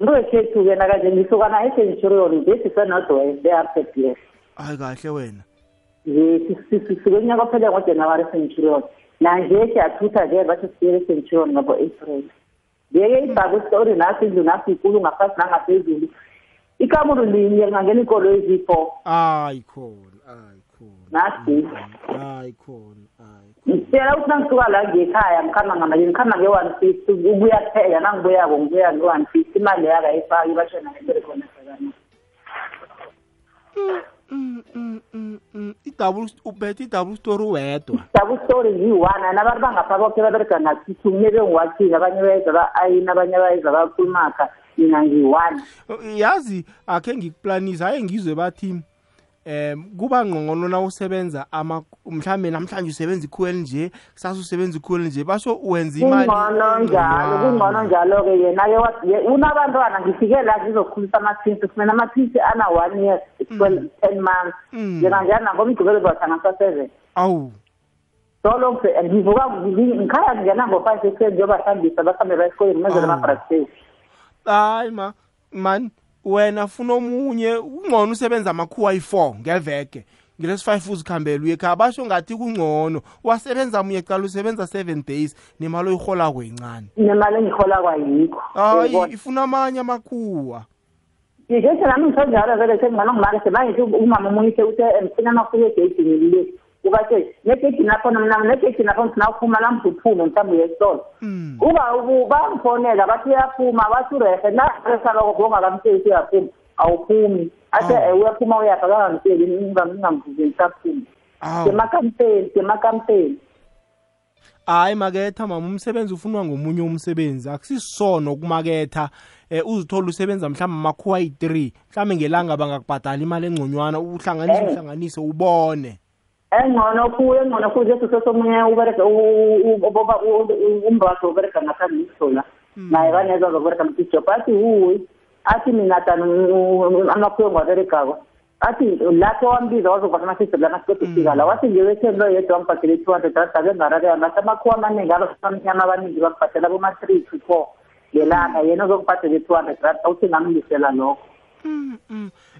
Speaker 15: Mntu wekhethu-ke nakanje ngisukana ecenturon besi senodwest e-r p b s
Speaker 1: hayi kahle wena.
Speaker 15: Sisuke unyaka ophele ngojanuwari centurion nanje siyathutha nje bathi sibuyele centurion ngobo-april ngeke ibhake isitori naso indlu naso ikulu ngaphasi nangaphezulu. Ikamuru linye kungangena iinkolo eziyi-four.
Speaker 1: Hayi khona hayi khona
Speaker 15: nasi
Speaker 1: hayi khona.
Speaker 15: Ngitshela ukuthi nangisuka la ngekhaya ngikhamba ngamalini ngikhamba nge-one fifty ukubuya kuphela. Nangibuyako ngibuya nge-one fifty. Imali yakayifaki bashona ngeberekhona sakana
Speaker 1: idouble ubethe idouble story wedwa.
Speaker 15: Double story ngiyi-one nabantu bangapha boke baberega ngathithu mine bengiwathini abanye bayeza ba-ayini abanye bayeza bakhulumaka mina ngiyi-one
Speaker 1: yazi akhe ngikuplanisa haye ngizwe bathi um kuba ngqongqono na usebenza mhlawumbe namhlanje usebenza ikhuweli nje kusasa usebenza ikhuweli nje basho wenza imali.
Speaker 15: Kungcono njalo kungcono njalo-ke yena-ke unabantwana ngifike la ngizokhulisa amaphisi fumena amaphisi ana-one year twelve ten months. Njenganjani nangomgqibelo bathangasa seven
Speaker 1: awu.
Speaker 15: Solo ngivuka ngikhaya ngingena ngo-five ekuseni ngiyobahlambisa bahambe bayesikoleni ngenzela ama-practice.
Speaker 1: Hayi ma mani? Wena funa omunye ungcono usebenza amakhuwa ayi-four ngeveke. Ngilesi-five uzikhambela uye ekhaya basho ngathi kungcono. Wasebenza munye cala usebenza seven days nemali oyihola kwencane
Speaker 15: nemali engihola kwayikho
Speaker 1: hayi ifuna amanye amakhuwa.
Speaker 15: Ngisho nami ngisonjalo vele sengingcono ngimake semangithi umama omunye uthe mfina nafike egeyidini lile ukathi negeyidini nakhona mina negeyidini nakhona sinaphuma namphuphume mhlawumbe uyesitolo. Uba bangifonela bathi uyaphuma bathi urehe naresaloko bongakamtsheli uyaphuma. Awuphumi. Athe uyaphuma uyapha kangamtsheli ngingamvuze ngisaphuma. Semakampeni semakampeni
Speaker 1: hayi maketha mama umsebenzi ufunwa ngomunye umsebenzi. Akusisisono ukumaketha. Eh uzithola usebenza mhlawumbe amakhuwa ayi-three. Mhlawumbe ngelanga bangakubhadala imali engconywana uhlanganise uhlanganise ubone.
Speaker 15: Engcono kuyo engcono kuyo jesu sesomunye ubereka umbatho ubereka ngaphambi ngisisola naye banezwa zokubereka mtijob athi huwe athi mina tani amakhuyo ngiwaberekako athi lapho wambiza wazokubasa amasister lana siqeda ukufika la wathi ngewetheni lo yedwa wangibhathele i-two hundred rand abe ngarareka ngathi amakhuwa amaningi abamnyama abaningi bakubhathela boma-three to four ngelanga. Yena ozokubhadela i-two hundred rand awuthi ngamlisela lokho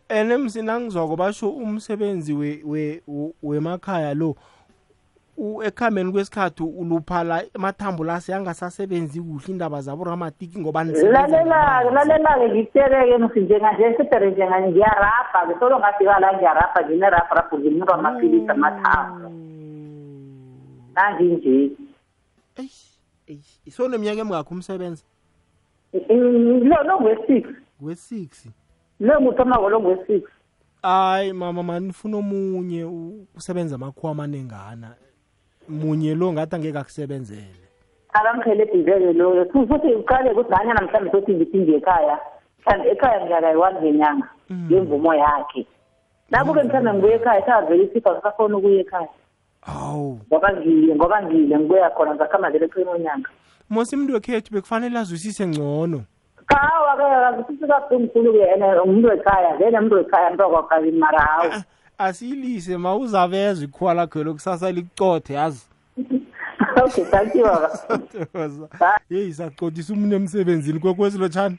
Speaker 1: ene msinangizwako basho umsebenzi wemakhaya lo ekuhambeni kwesikhathi uluphala amathambo la seyangasasebenzi kuhle indaba zabo ramatiki ngoba
Speaker 15: lalelake lalelake ngikutsheleke msi njenganje sitere njenganje ngiyarabha-ke solo ngafika la ngiyarabha ngine-rabha rabho nginika amaphilisi amathambo. Nanginje
Speaker 1: so neminyaka emngakho umsebenzi?
Speaker 15: Lo lo ngwe-six
Speaker 1: we-six
Speaker 15: lo muthomako lo ngwe-six
Speaker 1: hayi mama mani funa omunye usebenza amakhuwa amanengana. Munye lo ngathi angeke akusebenzele.
Speaker 15: Akamhelebhizeke loyo futhi uqale ukuthi nanyana mhlawumbe sothi ngithi nje ekhaya. Mhlawumbe ekhaya ngiyakayi-one ngenyanga ngemvumo yakhe. Nakuke mhlawumbe ngibuye ekhaya shavele isipha ngisafona ukuya ekhaya.
Speaker 1: Hawu.
Speaker 15: Ngoba ngile ngoba ngile ngibuya khona ngizakhamba vele eqini onyanga
Speaker 1: mosi umuntu wekhethu bekufanele azwisise ngcono.
Speaker 15: Kawa ke akazwisisi kakhulukhulu-ke ene umuntu wekhaya vele umuntu wekhaya mntu akwakabini mara hawu
Speaker 1: asiyilise ma uzabezwa ikhuwa lakho lokusasa licothe yazi
Speaker 15: okay thank you baba
Speaker 1: yeyi sacotisa umuntu emsebenzini kokwesi lotshani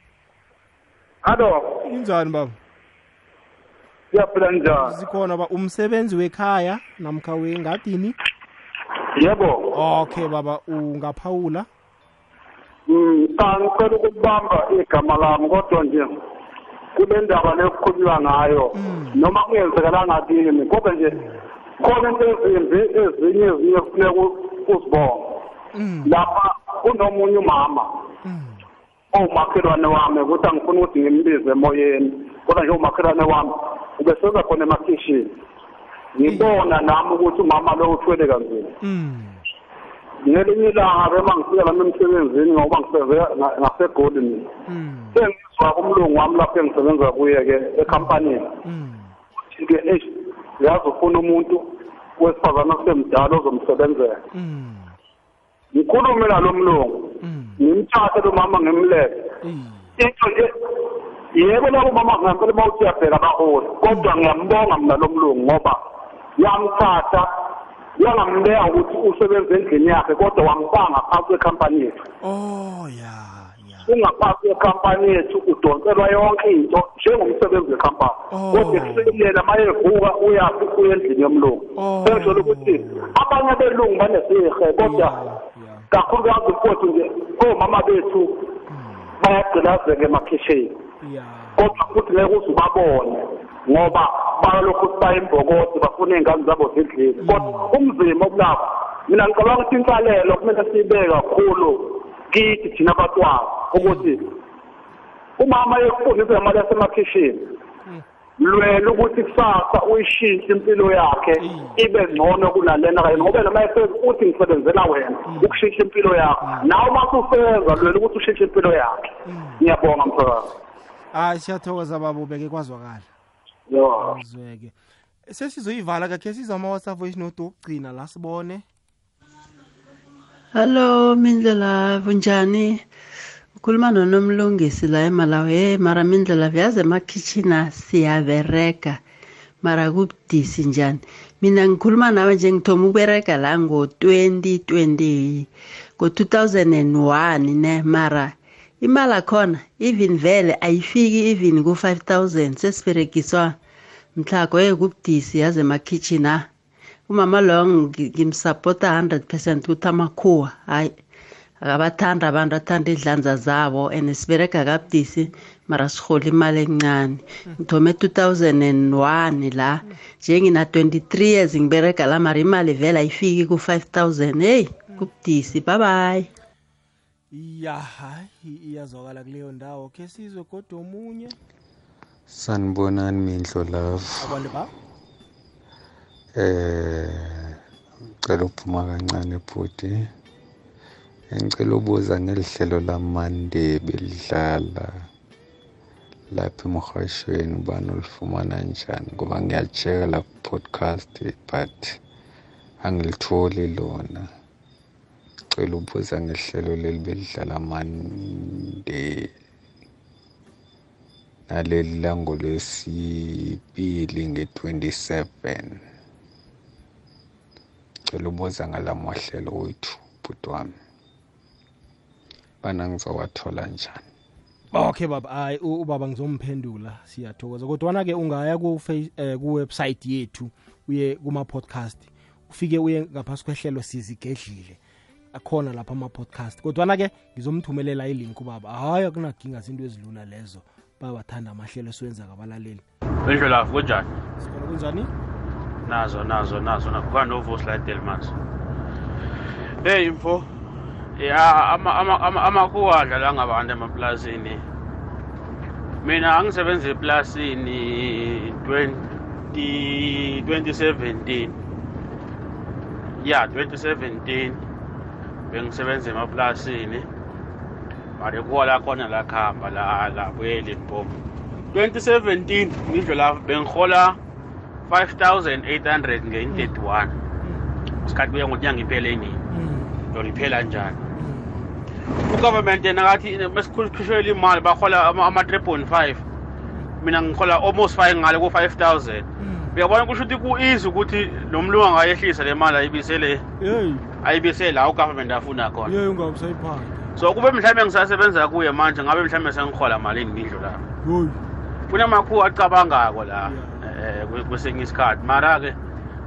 Speaker 16: hallo
Speaker 1: injani baba
Speaker 16: siyaphila njani
Speaker 1: sikhona ba umsebenzi wekhaya namkha wengadini
Speaker 16: yebo
Speaker 1: okay baba ungaphawula
Speaker 16: um ngicela ukubamba igama lami kodwa nje kule ndaba lekukhulunywa ngayo noma kungenzekalanga kini kodwa nje khona into ezimbi ezinye ezinye kufuneka uzibonge lapha kunomunye umama owumakhelwane wami ukuthi angifuni ukuthi ngimbize emoyeni kodwa nje umakhelwane wami ubesebenza khona emakhishini ngibona nami ukuthi umama lo uthwele kanzima. Ngelinye ilanga bema ngifika lami emsebenzini ngoba ngisebenze ngasegoli mina sengizwa umlungu wami lapho engisebenza kuye-ke ekhampanini ukuthi-ke eish yazi ufuna umuntu wesifazane osemdala ozomsebenzela ngikhulume nalo mlungu ngimthathe lo mama ngimlethe into nje yebo labo mama ngempela uma uthi uyabheka abaholi kodwa ngiyambonga mina lo mlungu ngoba yamthatha wangamleya ukuthi usebenze endlini yakhe kodwa wamfaka ngaphansi kwekhampani yethu.
Speaker 1: Oh ya
Speaker 16: ungaphansi kwekhampani yethu udonselwa yonke into njengomsebenzi wekhampani. Kodwa ekusekelela uma evuka uyaphi uya endlini yomlungu. Sengisholo ukuthi abanye belungu banesihe kodwa kakhulukazi mfowethu nje omama bethu bayagqilazeka emakhishini kodwa futhi ngeke uze ubabone ngoba balokhu baya imbokoti bafuna iy'ngane zabo zidlile kodwa umzima okulapho mina ngicabanga ukuthi inkalelo kumele siyibeke kakhulu kithi thina abatwana ukuthi umama yekufundisa ngemali yasemakhishini. Lwela ukuthi kusasa uyishintshe impilo yakhe ibe ngcono kunalena kanye ngoba noma efeza uthi ngisebenzela wena ukushintsha impilo yakho. Nawe uma usufeza lwela ukuthi ushintshe impilo yakhe. Ngiyabonga mthakazi
Speaker 1: hayi siyathokoza baba ubeke kwazwakala
Speaker 16: yo
Speaker 1: uzweke sesizoyivala kakhe siza ama-whatsapp voice note wokugcina la sibone?
Speaker 17: Hallo mindlela bunjani ukhuluma nonomlungisi la emalawi. Hey mara mindlela vyazi emakhitchina siyabereka mara kubudisi njani? Mina ngikhuluma nawe nje ngithoma ukubereka la ngo-2020 ngo-2001 ne? Mara imali akhona even vele ayifiki even ku-five thousand sesiberekiswa mhlako ye kubudisi yazi emakhitchen ha. Umama loyo ngimsapota hundred percent ukuthi amakhuwa hayi akabathanda abantu athanda idlanza zabo and sibereka kabudisi mara sihola imali encane. Ngithome two thousand and one la njengina twenty-three years ngibereka la mara imali vele ayifiki ku-five thousand. Heyi kubudisi bye
Speaker 1: ya hayi iyazwakala kuleyo ndawo. Khe sizwe kodwa omunye?
Speaker 18: Sanibonani mindlo love.
Speaker 1: Abantu ba?
Speaker 18: Eh ngicela ukuphuma kancane bhuti ngicela ubuza ngelihlelo lamandebe lidlala. Lapha emhashweni ubani olifumana njani? Ngoba ngiyacheka la podcast but angilitholi lona. Ngicela ubuza ngehlelo leli belidlala mande naleli langolwesibili nge-27 ngicela ubuza ngala mahlelo wethu bhuti wami bana ngizowathola njani?
Speaker 1: Okay baba. Hayi ubaba ngizomphendula siyathokoza. Kodwana-ke ungaya ku-website uh, yethu uye kuma-podcast. Ufike uye ngaphasi kwehlelo sizigedlile. Akhona lapha ama-podcast. Kodwana-ke ngizomthumelela ilink ubaba hayi akunaginga zinto ezilula lezo. Bayawathanda amahlelo esiwenza kabalaleli.
Speaker 19: Indlelafu kunjani?
Speaker 1: Sikhona kunjani?
Speaker 19: Nazo nazo nazo nakukhona novosla edelmas hey mfo. Ya amakhuwa adlala ngabantu emaplasini. Mina angisebenza eplasini 20 2017 ya 2017 bengisebenza emaplasini. Mare kuwa lakhona lakhamba la labuye elimpopo 2017 ngidlo la bengihola 5800 nge-31 isikhathi kuya ngonyanga ipheleni yona iphela njani? Ugovernment yena kathi mesikhishela imali bahola ama-3.5 mina ngihola almost 5 ngale ku-5000 uyabona kusho ukuthi ku-easy ukuthi lo mlungu angayehlisa le mali ayibisele ayibisele la ugovernment afuna khona.
Speaker 1: Yeyi ungabusayiphanda
Speaker 19: so kube mhlawumbe ngisasebenza kuye manje ngabe mhlawumbe sengihola malini ngidlo la? Kunamakhuwa acabangako la um kwesinye isikhathi. Mara-ke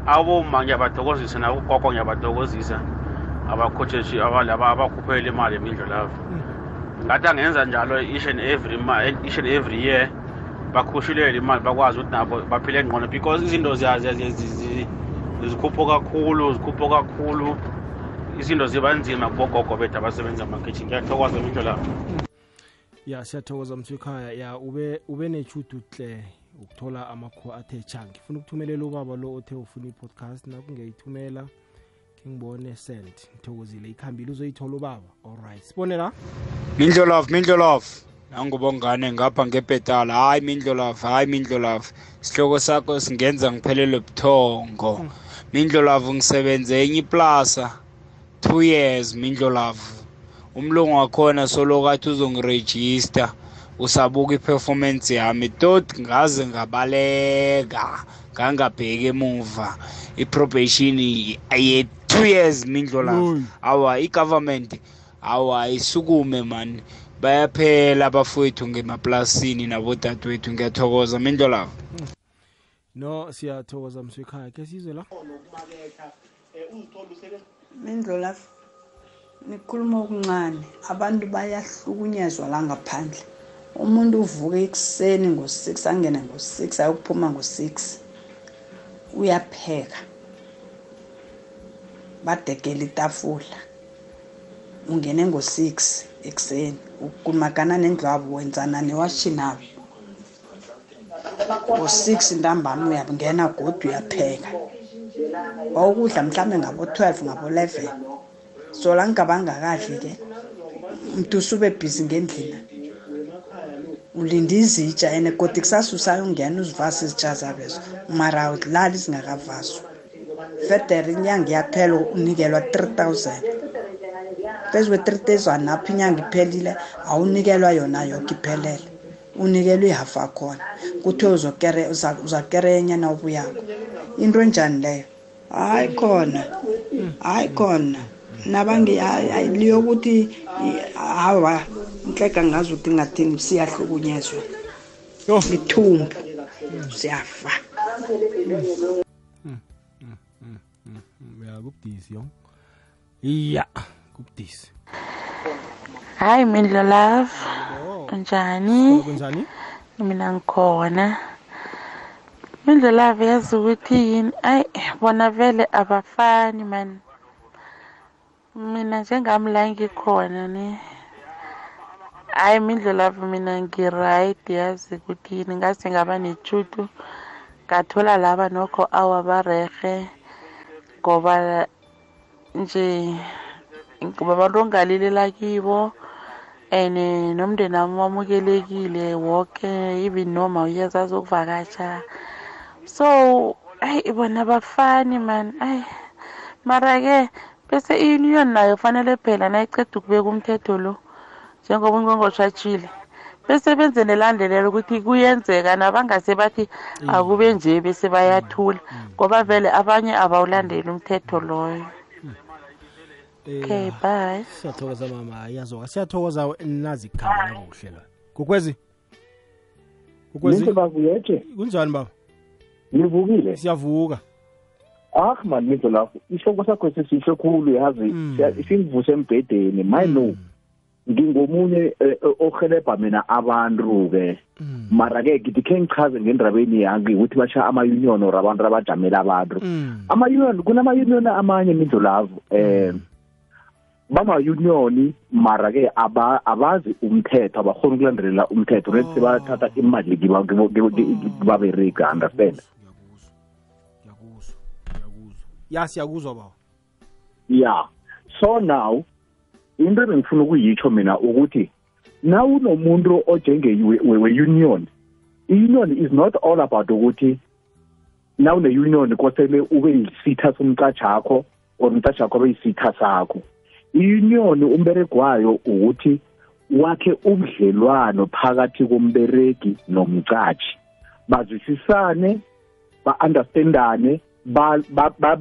Speaker 19: aboma ngiyabathokozisa nakugogo ngiyabathokozisa abakhotheshi abalaba abakhuphela imali emindlu lavo ngathi angenza njalo each and every each and every year bakhushulele imali bakwazi ukuthi nabo baphile ngqono because izinto zikhupho kakhulu zikhupho kakhulu izinto ziba nzima kubogogo bethu abasebenza amakitchen ngiyathokoza imindlo lavo
Speaker 1: ya siyathokoza mthwekhaya ya ube ube nechudu hle ukuthola amakhuwa athe cha ngifuna ukuthumelela ubaba lo othe ufuna i-podcast. Nakungeyithumela ke ngibone send. Ngithokozile. Ikhambile uzoyithola ubaba. Alright sibone la.
Speaker 2: Mindlolove mindlolove nangubongane ngapha ngebhetala. Hayi mindlolove hayi mindlolove isihloko sakho singenza ngiphelelwe buthongo. Mindlolove ngisebenze enye iplasa. Two years mindlolove umlungu wakhona solokathi uzongirejista. Usabuka iperformance yami. Tot ngaze ngabaleka ngangabheki emuva. I-probation ye-two years mindlolavu awa i-government awa isukume mani bayaphela abafowethu ngemaplasini nabodadewethu. Ngiyathokoza mindlolavu
Speaker 1: no siyathokoza mswekhaya ke sizwe la.
Speaker 20: Mindlolavu nikhuluma okuncane. Abantu bayahlukunyezwa la ngaphandle. Umuntu uvuka ekuseni ngo-six angene ngo-six ayokuphuma ngo-six uyapheka. Badekela itafula. Ungene ngo-six ekuseni ukulumagana nendlwabo wenzana newashinabo ngo-six ntambama uyabungena godwa uyapheka. Wawukudla mhlawumbe ngabo-twelve ngabo-eleven. So la ngicabanga kahle ke umuntu usube bhizi ngendlina ulinde izitsha and kodwa kusasa usayongena uzivasa izitsha zabezo mara awudlali zingakavaswa federe inyanga iyaphela unikelwa three thousand. Phezu kwe-three thousand apho inyanga iphelile awunikelwa yona yoke iphelele. Unikelwa ihafu akhona kuthiwe uzakereya na ubuyako into enjani leyo? Hayi khona hayi khona. Nabangiyokuthi hawa inhleka ngazi ukuthi ngathini siyahlukunyezwa. Ithumbu siyafa.
Speaker 1: Ya kubudisi yo. Iya kubudisi.
Speaker 21: Hayi mindlo love njani
Speaker 1: kunjani?
Speaker 21: Mina ngikhona. Mindlo love yazi ukuthi yini? Ayi bona vele abafani mani. Mina njengami la ngikhona ne hayi mindlelavu mina ngi-right yazi ukuthi yini? Ngase ngaba nechutu ngathola laba nokho awa barehe ngoba nje babantu ongalilela kibo. And nomndeni wami wamukelekile woke even noma uyazazi ukuvakatsha so ayi bona bafani man. Ayi mara-ke bese i-union nayo fanele phela nayiceda ukubeka umthetho lo njengoba ungqongqoshe atshile bese benze nelandelelo ukuthi kuyenzeka nabangase bathi akube nje bese bayathula ngoba vele abanye abawulandeli umthetho loyo. Okay bye.
Speaker 1: Siyathokoza mama. Yazoka. Siyathokoza nazi kukhamba kuhle la. Kukwezi?
Speaker 22: Kukwezi? Bavuyeje
Speaker 1: kunjani baba?
Speaker 22: Nivukile
Speaker 1: siyavuka.
Speaker 22: Ah man mindlo lapho. Isihloko sakho sesihle khulu yazi? Singivuse embhedeni. My no. Ngingomunye ohelebha mina abantu ke mara ke ngithi khe ngichaze ngendabeni yangi ukuthi basha ama-union or abantu abajamela abantu. Ama-union kunama-union amanye mindlo lavo um bama-union mara ke abazi umthetho abakhona ukulandelela umthetho bese bathatha imali kibaberika understand?
Speaker 1: Ya siyakuzwa baba.
Speaker 22: Yeah so now into ebengifuna ukuyitsho mina ukuthi nawunomuntu ojenge-union i-union is not all about ukuthi na une-union kosele ube yisitha somcajakho or umcajakho abe yisitha sakho i-union umberego wayo ukuthi wakhe ubudlelwano phakathi komberegi nomcatshi bazwisisane ba-understandane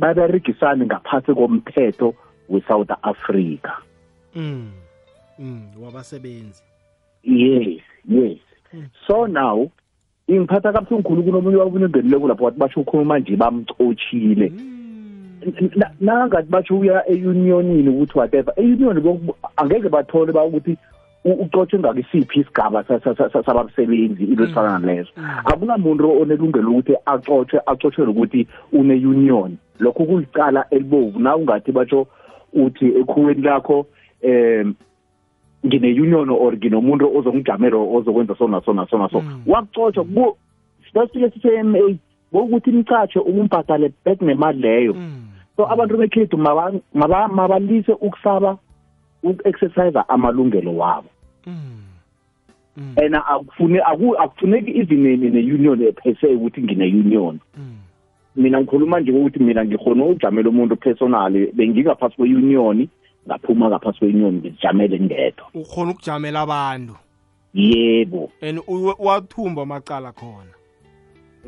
Speaker 22: baberegisane ngaphasi komthetho we-south africa
Speaker 1: mm. mm. wabasebenzi
Speaker 22: yes yes mm. so now ingiphatha kabuhlungu kunomunye wabona engenileko lapho wathi basho ukhuluma nje bamcotshile nangathi basho uya e-unionini ukuthi whatever. E-union angeke bathole ba ukuthi ucotshwe ngakisiphi isigaba sabasebenzi into ezifana nalezo akunamuntu onelungelo ukuthi acotshwe acotshelwe ukuthi une-union. Lokho kulicala elibovu. Na ungathi batsho uthi ekhuweni lakho um ngine-union or nginomuntu ozongijamela ozokwenza sona sona sona so wakucotshwa. Sasifike sise-m a bokuthi imcatshe umumbhadale back nemali leyo so abantu bekhethu mabalise ukusaba uku-exercise amalungelo wabo. And akufune akufuneki even ne-union phese ukuthi ngine-union. Mina ngikhuluma nje ukuthi mina ngikhona ukujamela umuntu personally bengingaphasi kwe-union ngaphuma ngaphasi kwe-union ngizijamele ngedwa.
Speaker 1: Ukhona ukujamela abantu?
Speaker 22: Yebo.
Speaker 1: And wathumba amacala khona?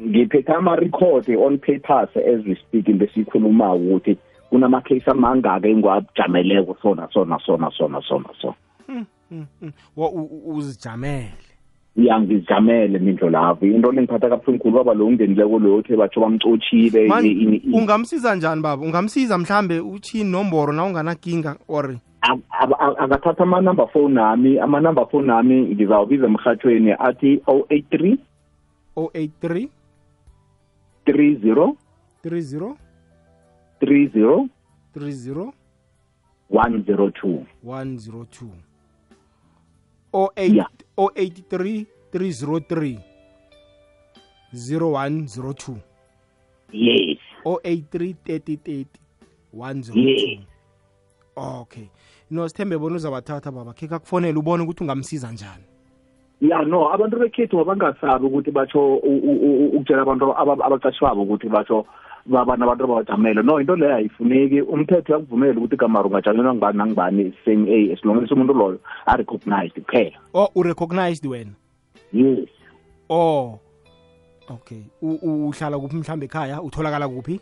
Speaker 22: Ngiphethe ama-record on papers as we speak besiyikhuluma ukuthi kunama-case amangaka engiwajameleko sona sona sona sona sona sona.
Speaker 1: Mm, mm, mm. Wa- u- u- uzijamele?
Speaker 22: Ya ngizijamele mindlo lapho into lengiphatha kabuhlungu khulu baba lo ungenileko loyo othe batsho bamcotshile
Speaker 1: Man,
Speaker 22: i- i- i-
Speaker 1: ungamsiza njani baba? Ungamsiza mhlambe utshini nomboro na unganakinga or?
Speaker 22: A- a- a- akathatha amanumber phone ami. Amanumber phone ami ngizawubiza emhathweni athi 083
Speaker 1: 083
Speaker 22: 30
Speaker 1: 30
Speaker 22: 30
Speaker 1: 30
Speaker 22: 102
Speaker 1: 102 08 083 303 0102
Speaker 22: yes.
Speaker 1: 083 30 30 102
Speaker 22: Yes.
Speaker 1: okay. No sithembe bona uzabathatha baba. Khe kakufonele ubone ukuthi ungamsiza njani.
Speaker 22: Ya no abantu bekhethu abangasabi ukuthi batsho u- u- u- ukutshela abantu aba- abaqashwabo ukuthi batsho baba nabantu abawajamele no into leyo ayifuneki. Umthetho uyakuvumela ukuthi kamari ungajamelwa ngubani nangubani same a as long as umuntu loyo arecognized kuphela.
Speaker 1: Oh urecognized wena?
Speaker 22: Yes.
Speaker 1: Oh okay. U- u- uhlala kuphi mhlambe ekhaya? Utholakala kuphi?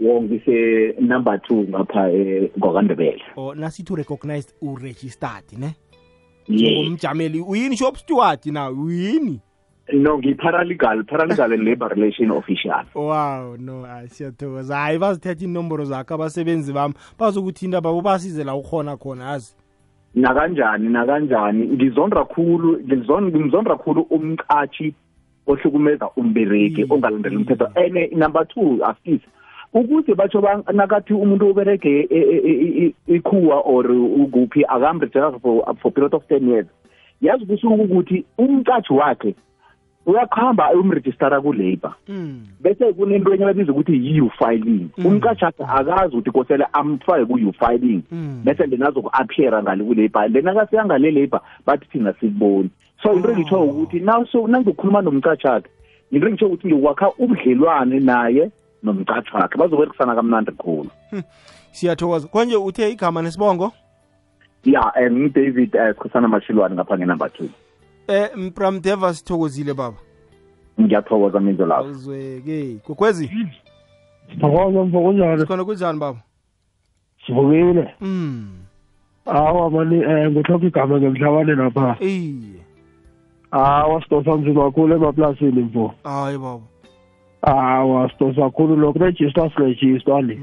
Speaker 22: Wo ngise number two ngapha eh, ngwakandebele
Speaker 1: or nasithi urecognized uregistered ne?
Speaker 22: yes
Speaker 1: njengomjameli uyini shop steward na uyini?
Speaker 22: No ngiyi-paralegal paralegal and labor relation official.
Speaker 1: Wow no hayi siyathokoza. Hayi bazithetha inomboro zakho abasebenzi bami bazokuthinta babo basize la ukhona khona azi
Speaker 22: nakanjani nakanjani? Ngizondra khulu ngizon- ngimzondra khulu umqatshi ohlukumeza umbereki ongalandeli umthetho. Ene number two asisi ukuze batsho ba- nakathi umuntu uberege e- e- e- e- ikhuwa or ukuphi akamregister for, for period of ten years yazi kusuku ukuthi umqatshi wakhe uyakuhamba umregistara ku-labor bese kunento enye babiza ukuthi yi-u filing umqatshi akhe akazi ukuthi kosele amfake ku-u filing bese then azoku-appeara ngale ku-labor then akasiya ngale labor bathi thina sikuboni so into engitsho ukuthi naso nangizokhuluma nomqatshi akhe into engitsho ukuthi ngiwakha ubudlelwane naye nomqatshi wakhe. Bazoberekisana kamnandi khulu.
Speaker 1: Siyathokoza. Konje uthe igama nesibongo?
Speaker 22: Ya um ngidavid um sikhosana mashilwane ngapha ngenumber two.
Speaker 1: Eh mpramdeva sithokozile baba.
Speaker 22: Ngiyathokoza minzo lapho
Speaker 1: awuzweke. Kokwezi
Speaker 23: Sithokoza mfo kunjani?
Speaker 1: khona kunjani baba?
Speaker 23: Sivukile.
Speaker 1: mm
Speaker 23: Awa mani eh nguthoka igama ngemhlabane lapha.
Speaker 1: iye.
Speaker 23: Awa sidosa nzima kakhulu emaplasini mfo.
Speaker 1: hayi baba.
Speaker 23: Awa sidosa kakhulu lokhu register register le.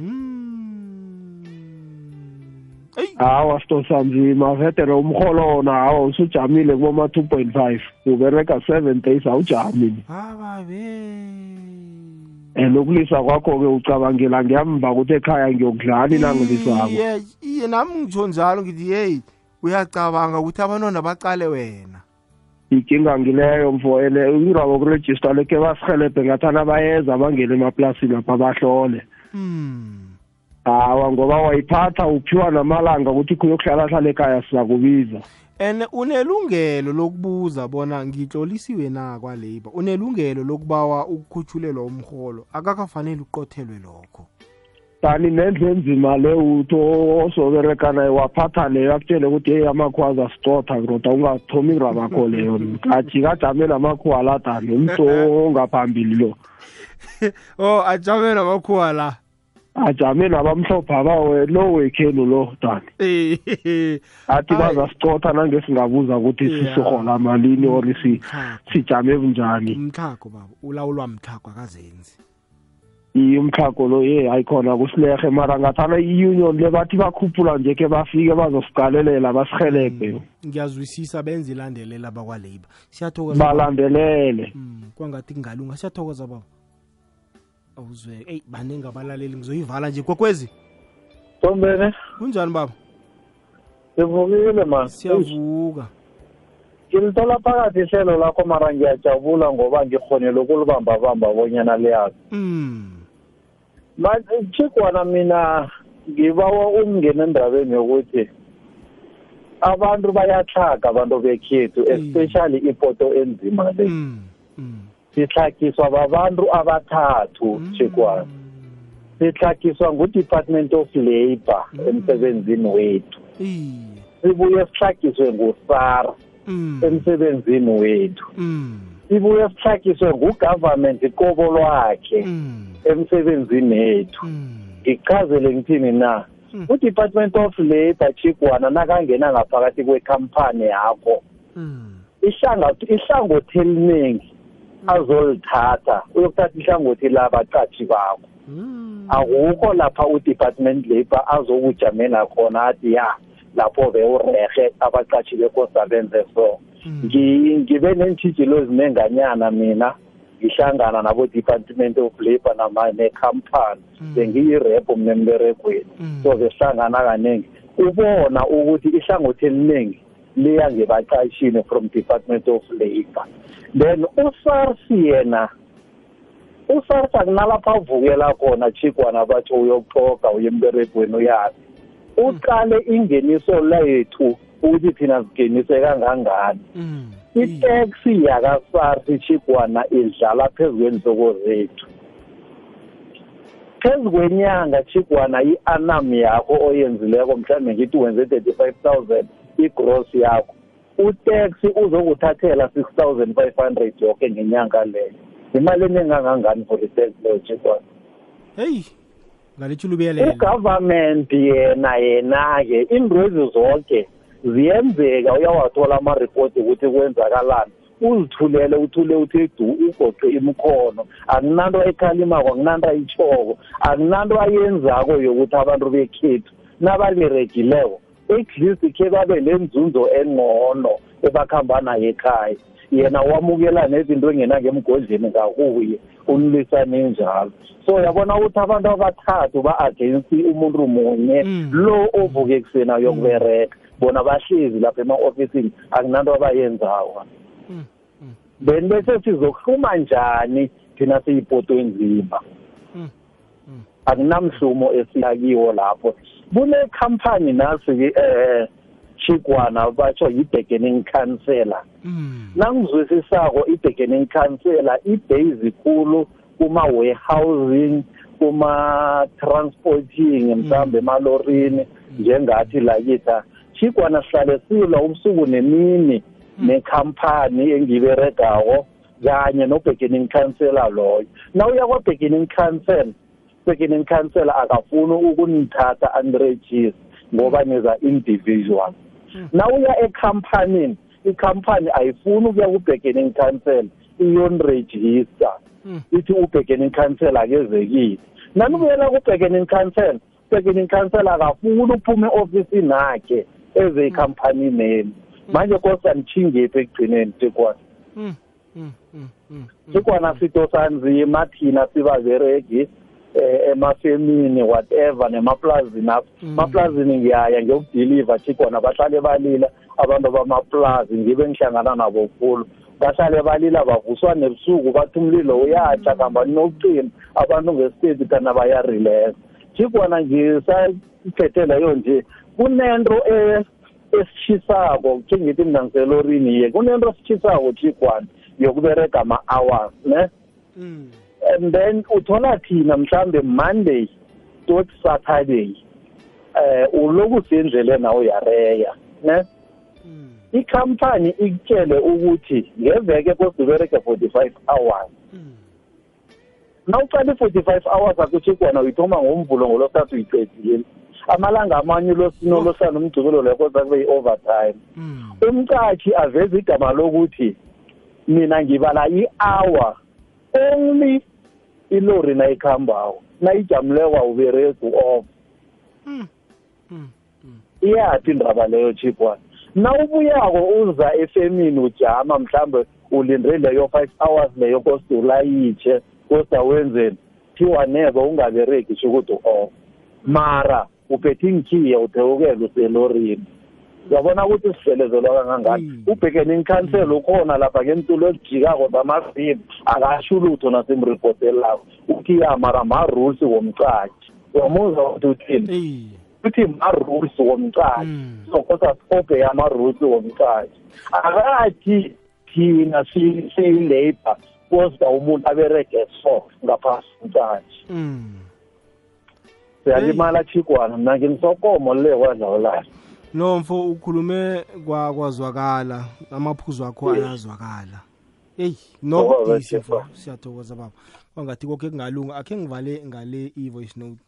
Speaker 23: Awa sidosa nzima vedere umholo wona awa usujamile kuboma 2.5 ubereka 7 days awujami. And ukulisa kwakho ke ucabangela ngemva ukuthi ekhaya ngiyokudlala nangilisako.
Speaker 1: iye iye nami ngitsho njalo ngithi hey uyacabanga ukuthi abantwana baqale wena
Speaker 23: inkinga ngileyo mfo ene ingirabo kurejista leke basihelebhe ngathana bayeza bangene emaplasini apha bahlole. Hawa ngoba wayiphatha uphiwa namalanga ukuthi kuyokuhlala hlala ekhaya sizakubiza.
Speaker 1: And unelungelo lokubuza bona ngitlolisiwe na kwalabor unelungelo lokubawa ukukhutshulelwa umholo akakafanele uqothelwe lokho.
Speaker 23: Tani nendle enzima le utho osobereka naye waphatha leyo akutshele ukuthi yeyi amakhwaza sicotha ndoda ungathomi rabakho leyo. Ajika ajame namakhuwa la tani umntu ongaphambili lo.
Speaker 1: Oh ajame namakhuwa la
Speaker 23: ajame nabamhlopha bawe lo wekhenu lo tani athi bazasicotha nangesingabuza ukuthi sisihola malini or si- sijame bunjani.
Speaker 1: Umtlhago baba ulawulwa mtlhago akazenzi.
Speaker 23: Umtlhago lo ye ayikhona kusilerhe. Mara ngathana i-union le bathi bakhuphula nje ke bafike bazosiqalelela basihelebhe
Speaker 1: ngiyazwisisa benze ilandelela bakwalabor siyathokoza
Speaker 23: balandelele.
Speaker 1: Mm, kwangathi kungalunga. Siyathokoza baba. Awuzwe eyi baningi abalaleli ngizoyivala nje. Kokwezi?
Speaker 16: Tombene,
Speaker 1: kunjani baba?
Speaker 16: Sivukile man.
Speaker 1: siyavuka.
Speaker 16: Ngilithola phakathi ihlelo lakho mara ngiyajabula ngoba ngikhonele ukulibamba bamba bonyana liyazi.
Speaker 1: mm
Speaker 16: Chikwana mina ngibawa ungene endabeni yokuthi abantu bayatlhaga abantu bekhethu especially ipoto enzima le. Sitlhagiswa babantu abathathu Chikwana. Sitlhagiswa ngu-Department of Labor emsebenzini wethu. sibuye sihlagiswe ngusara emsebenzini wethu.
Speaker 24: Ibuye sihlakiswe ngugovernment iqobo lwakhe emsebenzini ethu ngichazele ngithini na? Udepartment of labor chigwana nakangena ngaphakathi kwekhampani yakho ihlangothi eliningi azolithatha. Uyokuthatha ihlangothi labaqatshi bakho. Akukho lapha udepartment labor azokujamela khona athi ya lapho bewurehe abaqatshi bekosa benze so. Ngibe neentshijilo ezinenganyana mina ngihlangana nabo-department of labor nekhampani bengiyirepo mna emberegweni. So besihlangana kaningi ubona ukuthi ihlangothi eliningi liya ngebaqashini from department of labor then usars yena usars akunalapha avukela khona chikwana batsho uyoxoga uye emberegweni uyazi. Uqale ingeniso lethu ukuthi thina singenise kangangani? I-tax yakasars chikwana idlala phezu kwenhloko zethu. Phezu kwenyanga chikwana i-anam yakho oyenzileko mhlawumbe ngithi wenze thirty-five thousand i-gross yakho utax uzokuthathela six thousand five hundred yoke ngenyanga leyo. Imali enengangangani for i-tax leyo chikwana
Speaker 1: heyi ngalitho lubuyelela
Speaker 24: ugovernment yena yena-ke indwezi zonke ziyenzeka uyawathola amaripoti ukuthi kwenzakalani. Uzithulele uthule uthi du ugoqe imkhono akunanto ekhalimako akunanto ayitshoko akunanto ayenzako yokuthi abantu bekhethu nabaliregileko. At least khe babe nenzunzo engcono ebakuhamba nayo ekhaya. Yena wamukela nezinto engena ngemgodleni ngakuye unilwisane njalo. So yabona ukuthi abantu abathathu ba-against umuntu munye lo ovuke ekuseni ayokubereka bona bahlezi lapha ema-ofisini akunanto abayenzayo then bese sizokuhluma njani thina siyipoto enzima akunamhlumo esiyakiwo lapho. Kunekhampani nasi-ke um chigwana batsho yi-bargaining councillor nangizwisisako i-bargaining councillor ibase khulu kuma-warehousing kuma-transporting mhlawumbe emalorini njengathi lakitha chigwana sihlale sila ubusuku nemini nekhampani engiberegako kanye no-bargaining councillor loyo. Na uya kwa-bargaining council bargaining council akafuni ukunithatha unregister ngoba niza individual. Na uya ekhampanini ikhampani ayifuni ukuya ku-bargaining council iyonirejista ithi u-bargaining council akezekile. Nanibuyela ku-bargaining council bargaining council akafuni uphume e-ofisini akhe eze ekhampanini eni manje kosa nithingephi ekugcineni tikwana tikwana sitosanzima thina sibaberegi eh emafemini whatever nemaplazini apho maplazini ngiyaya ngiyokudeliver chikona bahlale balila abantu bamaplazi ngibe ngihlangana nabo khulu. Bahlale balila bavuswa nebusuku bathi umlilo uyatsha kamba ninokucima abantu ngesiteji kana bayarelax. Chikona ngisayiphethe leyo nje kunento esitshisako njengithi mina ngiselorini ye kunento esitshisako chikwana yokuberega ama-hours ne? And then uthola thina mhlambe monday tot saturday eh uloku sendleleni nawo yareya ne? Ikhampani ikutshele ukuthi ngeveke kosibereke 45 hours. Nawuqala i-45 hours akuchikwana uyithoma ngomvulo ngolosathu uyiqedile. Amalanga amanye ulosino losana umgcibelo lekho zakube yi-overtime. Umcashi aveza igama lokuthi mina ngibala i-hour only ilori nayikhambako nayijamuleko awuberegi off. Iyaphi indaba leyo chipwana nawubuyako uza efemini ujama mhlambe ulinde leyo five hours leyo koste ulayitshe koste wenzeni? Thiwa nebe ungaberegi sho ukuthi off mara uphethe ingikhiya uthewukele uselorini uyabona ukuthi sidlelezelwa kangangani? Ubhekene incouncil ukhona lapha ngentulo ezijikako zamavili akasho ulutho nasemripoteli lakho uthi ya mara ma-rules womcashi uyamuza ukuthi uthini? Uthi ma-rules womcashi so kosa sibophe ama-rules womcashi akathi thina siyi-labor kosta umuntu aberege so ngaphasi komcashi siyalimala chikwana mna ngingisokomo le kwadlawulayo
Speaker 1: no mfo ukhulume kwakwazwakala amaphuzu akho ayazwakala. Eyi nokudisi mfo siyathokoza baba. Kwangathi konke kungalunga akhe ngivale ngale i-voice note.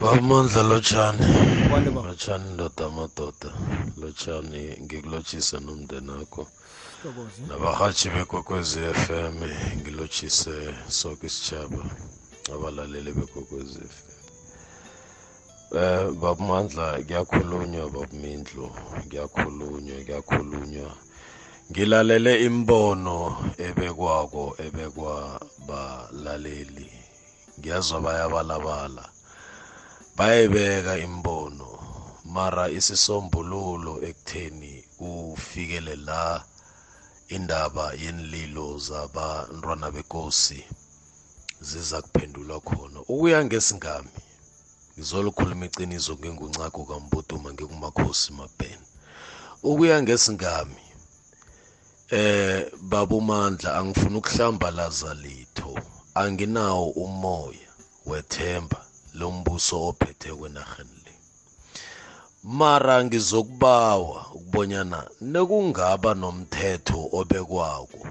Speaker 25: Bamandla lotshani.
Speaker 1: Kwande baba.
Speaker 25: lotshani ndoda amadoda. Lotshani ngikulotshise nomndeni wakho.
Speaker 1: Sithokoze.
Speaker 25: nabahatshi bekwekwezi FM ngilotshise soke isitshaba abalaleli bekwekwezi FM eh babamandla kuyakhulunywa babumindlu kuyakhulunywa kuyakhulunywa. Ngilalele imbono ebekwako ebekwa balaleli ngiyazwa bayabalabala. Bayayibeka imbono mara isisombululo ekutheni ufikele la indaba yenililo zabantwana bekosi. Ziza kuphendulwa khona. Ukuya ngesingami ngizolukhuluma iqiniso ngenguncako kambuduma ngekumakhosi mabhena. Ukuya ngesingami eh babumandla angifuna ukuhlambalaza litho anginawo umoya wethemba lombuso ophethe kwenarheni le. Mara ngizokubawa ukubonyana nekungaba nomthetho obekwako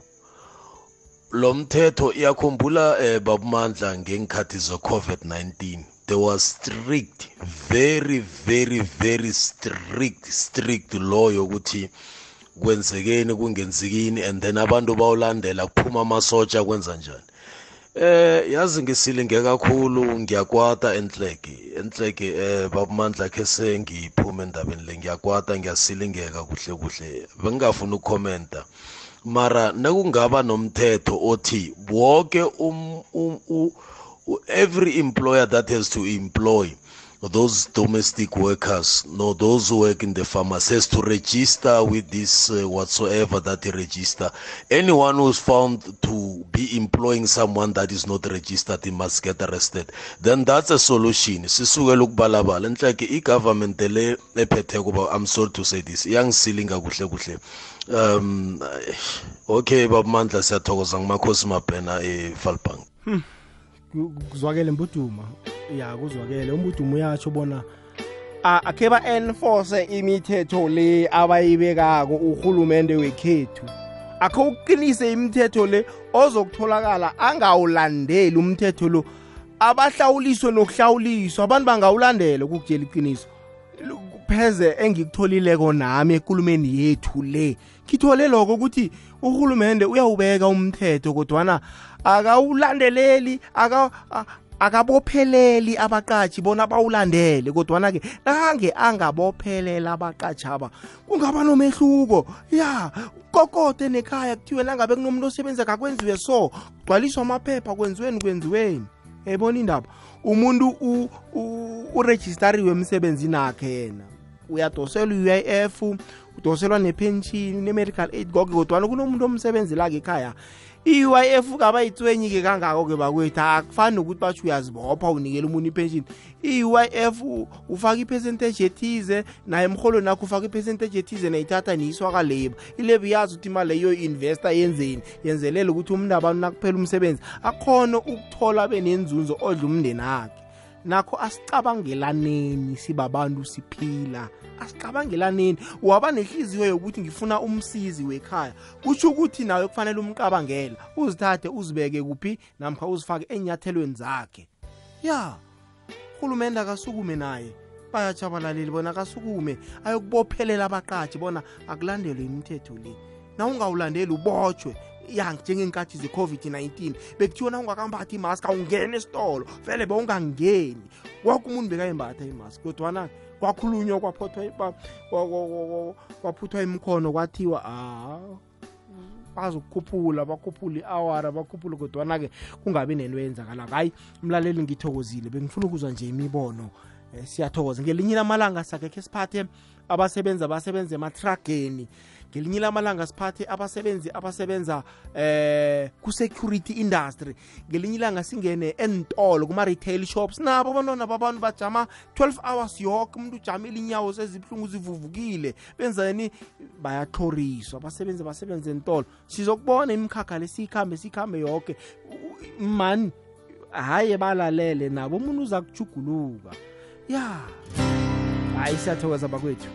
Speaker 25: lo mthetho iyakhumbula eh, babumandla ngenkhathi ze-covid-19 there was strict very very very strict strict law yokuthi kwenzekeni kungenzekini and then abantu bawulandela kuphuma amasotsha kwenza njani. Eh yazi ngisilinge kakhulu ngiyakwata enhleke enhleke eh babamandla khe sengiphume endabeni le ngiyakwata ngiyasilingeka kuhle kuhle. Bengingafuni ukukhomenta. Mara nekungaba nomthetho othi wonke um, um, um, every employer that has to employ those domestic workers no those who work in the farmers has to register with this uh, whatsoever that they register. Anyone who's found to be employing someone that is not registered he must get arrested. Then that's a solution. Sisukela ukubalabala. Enhleke i-government le ephethe kuba i'm sorry to say this iyangisilinga kuhle kuhle. Um okay babamandla siyathokoza ngumakhosi mabhena efalbank
Speaker 1: Hmm. Ku- kuzwakele mbuduma. Ya kuzwakele. Umbuduma uyatsho bona akhe ba-enforce imithetho le abayibekako urhulumende wekhethu. Akhe uqinise imithetho le ozokutholakala angawulandeli umthetho lo. Abahlawuliswe nokuhlawuliswa abantu bangawulandela ukukutshela iqiniso. Pheze engikutholileko nami ekulumeni yethu le. Ngithole lokho ukuthi urhulumende uyawubeka umthetho kodwana akawulandeleli akabopheleli abaqatshi bona bawulandele kodwana-ke nange angabophelela abaqatshi aba kungaba nomehluko. Ya kokode nekhaya kuthiwe nangabe kunomuntu osebenza kakwenziwe so kugcwaliswa amaphepha kwenziweni kwenziweni. Yayibona indaba? Umuntu urejistariwe emsebenzini akhe yena uyadoselwa i-UIF udoselwa nepension ne-medical aid konke kodwana kunomuntu omsebenzela-ke ekhaya i-UIF kabayitswenyi-ke kangako-ke bakwethu akufani nokuthi batsho uyazibopha unikela umuntu ipension. i-UIF u- ufaka ipercentage ethize naye emholweni akho ufaka ipercentage ethize nayithatha niyiswa kaleba ileba iyazi ukuthi imali leyo investor yenzeni yenzelela ukuthi umuntu abantu nakuphela umsebenzi akhone ukuthola abe nenzunzo odla umndeni akhe nakho asicabangelaneni sibabantu siphila. Asicabangelaneni waba nehliziyo yokuthi ngifuna umsizi wekhaya. Kutsho ukuthi nawe kufanele umqabangela uzithathe uzibeke kuphi namkha uzifake enyathelweni zakhe. Ya urhulumende akasukume naye. Bayatsho abalaleli bona akasukume ayokubophelela abaqatshi bona akulandelwe imithetho le. Na ungawulandeli ubotshwe ya njengenkathi ze-covid-19 bekuthiwa na ungakambathi imaski awungeni esitolo vele bewungangeni. Woke umuntu bekayimbatha imaski kodwana kwakhulunywa kwaphothwa kwa- kwa- kwa- kwa- kwaphuthwa imkhono kwathiwa a bazokukhuphula bakhuphule i-awara bakhuphule kodwana-ke kungabi nento eyenzakalako hayi mlaleli ngithokozile. Bengifuna ukuzwa nje imibono eh, siyathokoza. Ngelinye lamalanga sakekhe siphathe abasebenzi abasebenza ematrageni ngelinye lamalanga siphathe abasebenzi abasebenza eh ku-security industry. Ngelinye ilanga singene entolo kuma-retail shops. Nabo abantwana babantu bajama 12 hours yoke umuntu ujamile inyawo sezibuhlungu zivuvukile. Benzani bayathoriswa abasebenzi basebenza entolo sizokubona imikhakha le siyikhambe siyikhambe yoke. Mani hayi balalele nabo umuntu uza kujuguluka ya hayi siyathokoza bakwethu